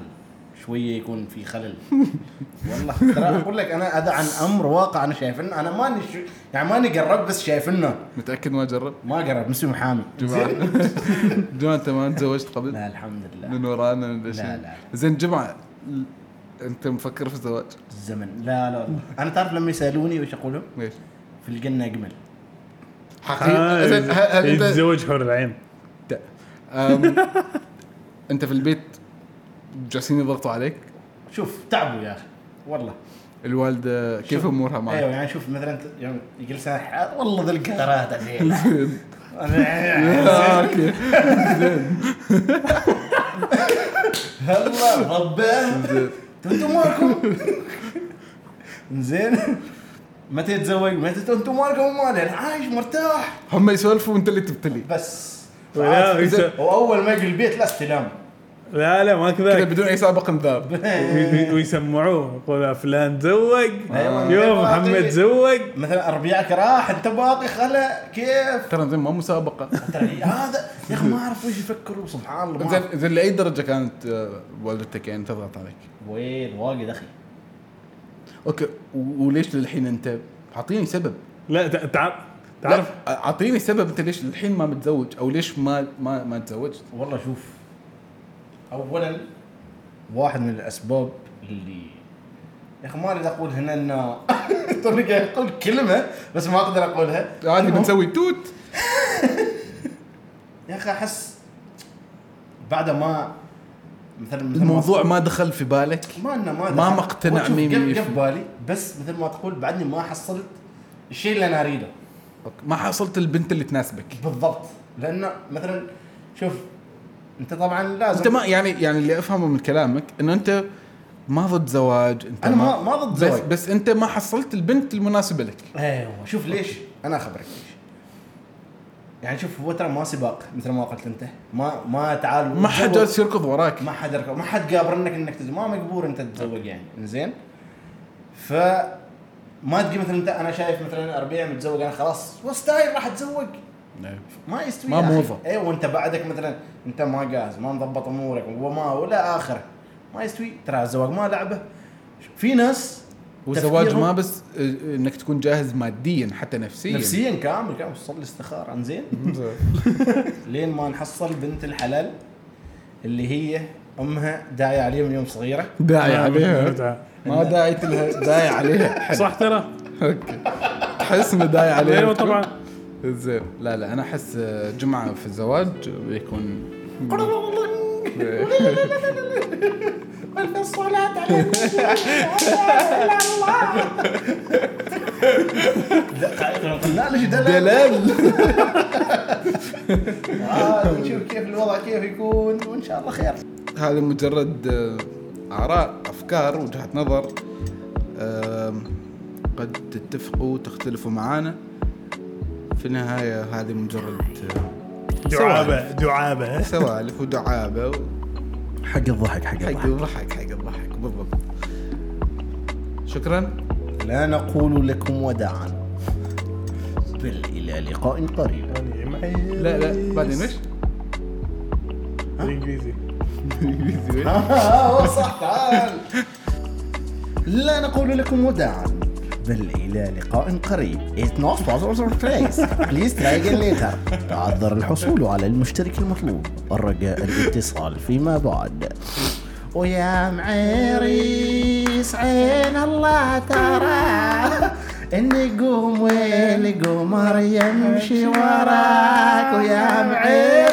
Speaker 2: شوية يكون في خلل (laughs) والله ترى أقول لك أنا هذا عن أمر واقع أنا شايفنه أنا ماني شو يعني ماني قربت بس شايفنه
Speaker 1: متأكد ما جرب؟
Speaker 2: ما قرب مسوي محامي
Speaker 1: جماعة (laughs) جماعة أنت ما تزوجت قبل؟
Speaker 2: لا الحمد لله
Speaker 1: من ورانا ولا
Speaker 2: لا،
Speaker 1: شيء
Speaker 2: لا.
Speaker 1: زين جماعة ل- أنت مفكر في الزواج؟
Speaker 2: الزمن لا لا والله أنا تعرف لما يسألوني وش أقول لهم؟
Speaker 1: ليش؟
Speaker 2: في الجنة أجمل
Speaker 1: حقيقة زين هل هل أنت
Speaker 3: يتزوج حور العين (laughs)
Speaker 1: انت في البيت جالسين يضغطوا عليك؟
Speaker 2: شوف تعبوا يا أخي والله.
Speaker 1: الوالدة كيف. أمورها معك؟
Speaker 2: أيوه يعني شوف مثلا يعني يجلس (laughs) أنا- والله ذا الليل.
Speaker 1: آه، okay.
Speaker 2: هلا رباه أنتم مالكم؟ زين. متى يتزوج متى أنتم مالكم؟ مالي أنا عايش مرتاح.
Speaker 1: هم يسولفوا وانت اللي تبتلي.
Speaker 2: بس. واول ما يجي البيت لا استلام.
Speaker 3: لا لا ما
Speaker 1: كذا.
Speaker 3: كذا
Speaker 1: بدون أي سابق انذار.
Speaker 3: وي- (laughs) ويسمعوه يقول فلان تزوج
Speaker 2: أيوة.
Speaker 3: يوم محمد تزوج
Speaker 2: مثلا أربيعك راح أنت باقي خلا كيف؟
Speaker 1: ترى زين ما مسابقه (laughs)
Speaker 2: ترى هذا يا أخي ما أعرف وش يفكروا سبحان الله
Speaker 1: زين. زين لأي درجة كانت آه، والدتك يعني تضغط عليك؟
Speaker 2: وين؟ واجد
Speaker 1: أخي. أوكي وليش للحين أنت؟ أعطيني سبب.
Speaker 3: لا تع- تع-
Speaker 1: تعرف؟
Speaker 3: تعرف
Speaker 1: أعطيني سبب أنت ليش للحين ما متزوج؟ أو ليش ما ما ما تزوجت؟
Speaker 2: والله شوف اولا واحد من الأسباب اللي يا أخي ما أريد أقول هنا انه (laughs) توني قاعد أقول كلمة بس ما أقدر أقولها.
Speaker 1: عادي بنسوي توت. (laughs)
Speaker 2: يا أخي أحس بعد ما مثلا مثل ما
Speaker 1: الموضوع ما دخل في بالك؟
Speaker 2: ما إنه ما
Speaker 1: ما
Speaker 2: دخل.
Speaker 1: مقتنع
Speaker 2: جاب-
Speaker 1: مية
Speaker 2: جاب
Speaker 1: في-
Speaker 2: بالي بس مثل ما تقول بعدني ما حصلت الشيء اللي أنا
Speaker 1: أريده. ما حصلت البنت اللي تناسبك.
Speaker 2: بالضبط. لأنه مثلا شوف انت طبعا لازم.
Speaker 1: انت ما يعني يعني اللي افهمه من كلامك إنه انت ما ضد زواج انت
Speaker 2: أنا ما- ما ضد
Speaker 1: بس
Speaker 2: زواج.
Speaker 1: بس انت ما حصلت البنت المناسبة لك.
Speaker 2: أيوه شوف ليش. أنا أخبرك ليش. يعني شوف هو ترى ما سباق مثل ما قلت أنت. ما ما تعال.
Speaker 1: ما حد. جالس يركض وراك.
Speaker 2: ما حد يركب ما حد قابرنك انك تزوج ما مجبور أنت تتزوج يعني. زين ف ما تجي مثلا أنت أنا شايف مثلا ربيع متزوج أنا خلاص. وستايل راح أتزوج. ما يستوي
Speaker 1: ما. موظف.
Speaker 2: اي وأنت بعدك مثلا أنت ما جاهز ما مضبط أمورك وما ولا اخره ما يستوي. ترى الزواج ما لعبة. في ناس
Speaker 1: والزواج ما بس آه، إنك تكون جاهز ماديا حتى نفسيا.
Speaker 2: نفسيا كامل كامل. صلي استخاره إنزين. (laughs) (laughs) لين ما نحصل بنت الحلال اللي هي أمها داعيه عليها من يوم صغيرة.
Speaker 1: داعي عليها.
Speaker 3: متعة.
Speaker 1: ما داعي لها داعي عليها.
Speaker 3: صح ترى.
Speaker 1: أوكي. تحس إنه داعي عليها.
Speaker 3: أيوه طبعا.
Speaker 1: زين. لا لا أنا أحس جمعة في الزواج بيكون
Speaker 2: الصلاة على لا ليش دلال؟
Speaker 1: دلال.
Speaker 2: آه، نشوف كيف الوضع كيف يكون وإن شاء الله خير.
Speaker 1: هذه مجرد آراء أفكار وجهات نظر. قد تتفقوا وتختلفوا معانا. في النهاية هذه مجرد
Speaker 3: دعابة دعابة.
Speaker 1: سوالف ودعابة
Speaker 2: حق الضحك حق
Speaker 1: حق الضحك. حق الضحك بالضبط. شكرا.
Speaker 2: لا نقول لكم وداعا. بل إلى لقاء قريب.
Speaker 1: لا لا بعدين إيش؟
Speaker 3: بالانجليزي
Speaker 2: آه، صح تعال لا نقول لكم وداعا. بل إلى لقاء قريب. It's not to place Please try again later. تعذر الحصول على المشترك المطلوب. الرجاء الاتصال فيما بعد. ويا معيريس عين الله ترى. النجوم والقمر يمشي وراك. ويا معيريس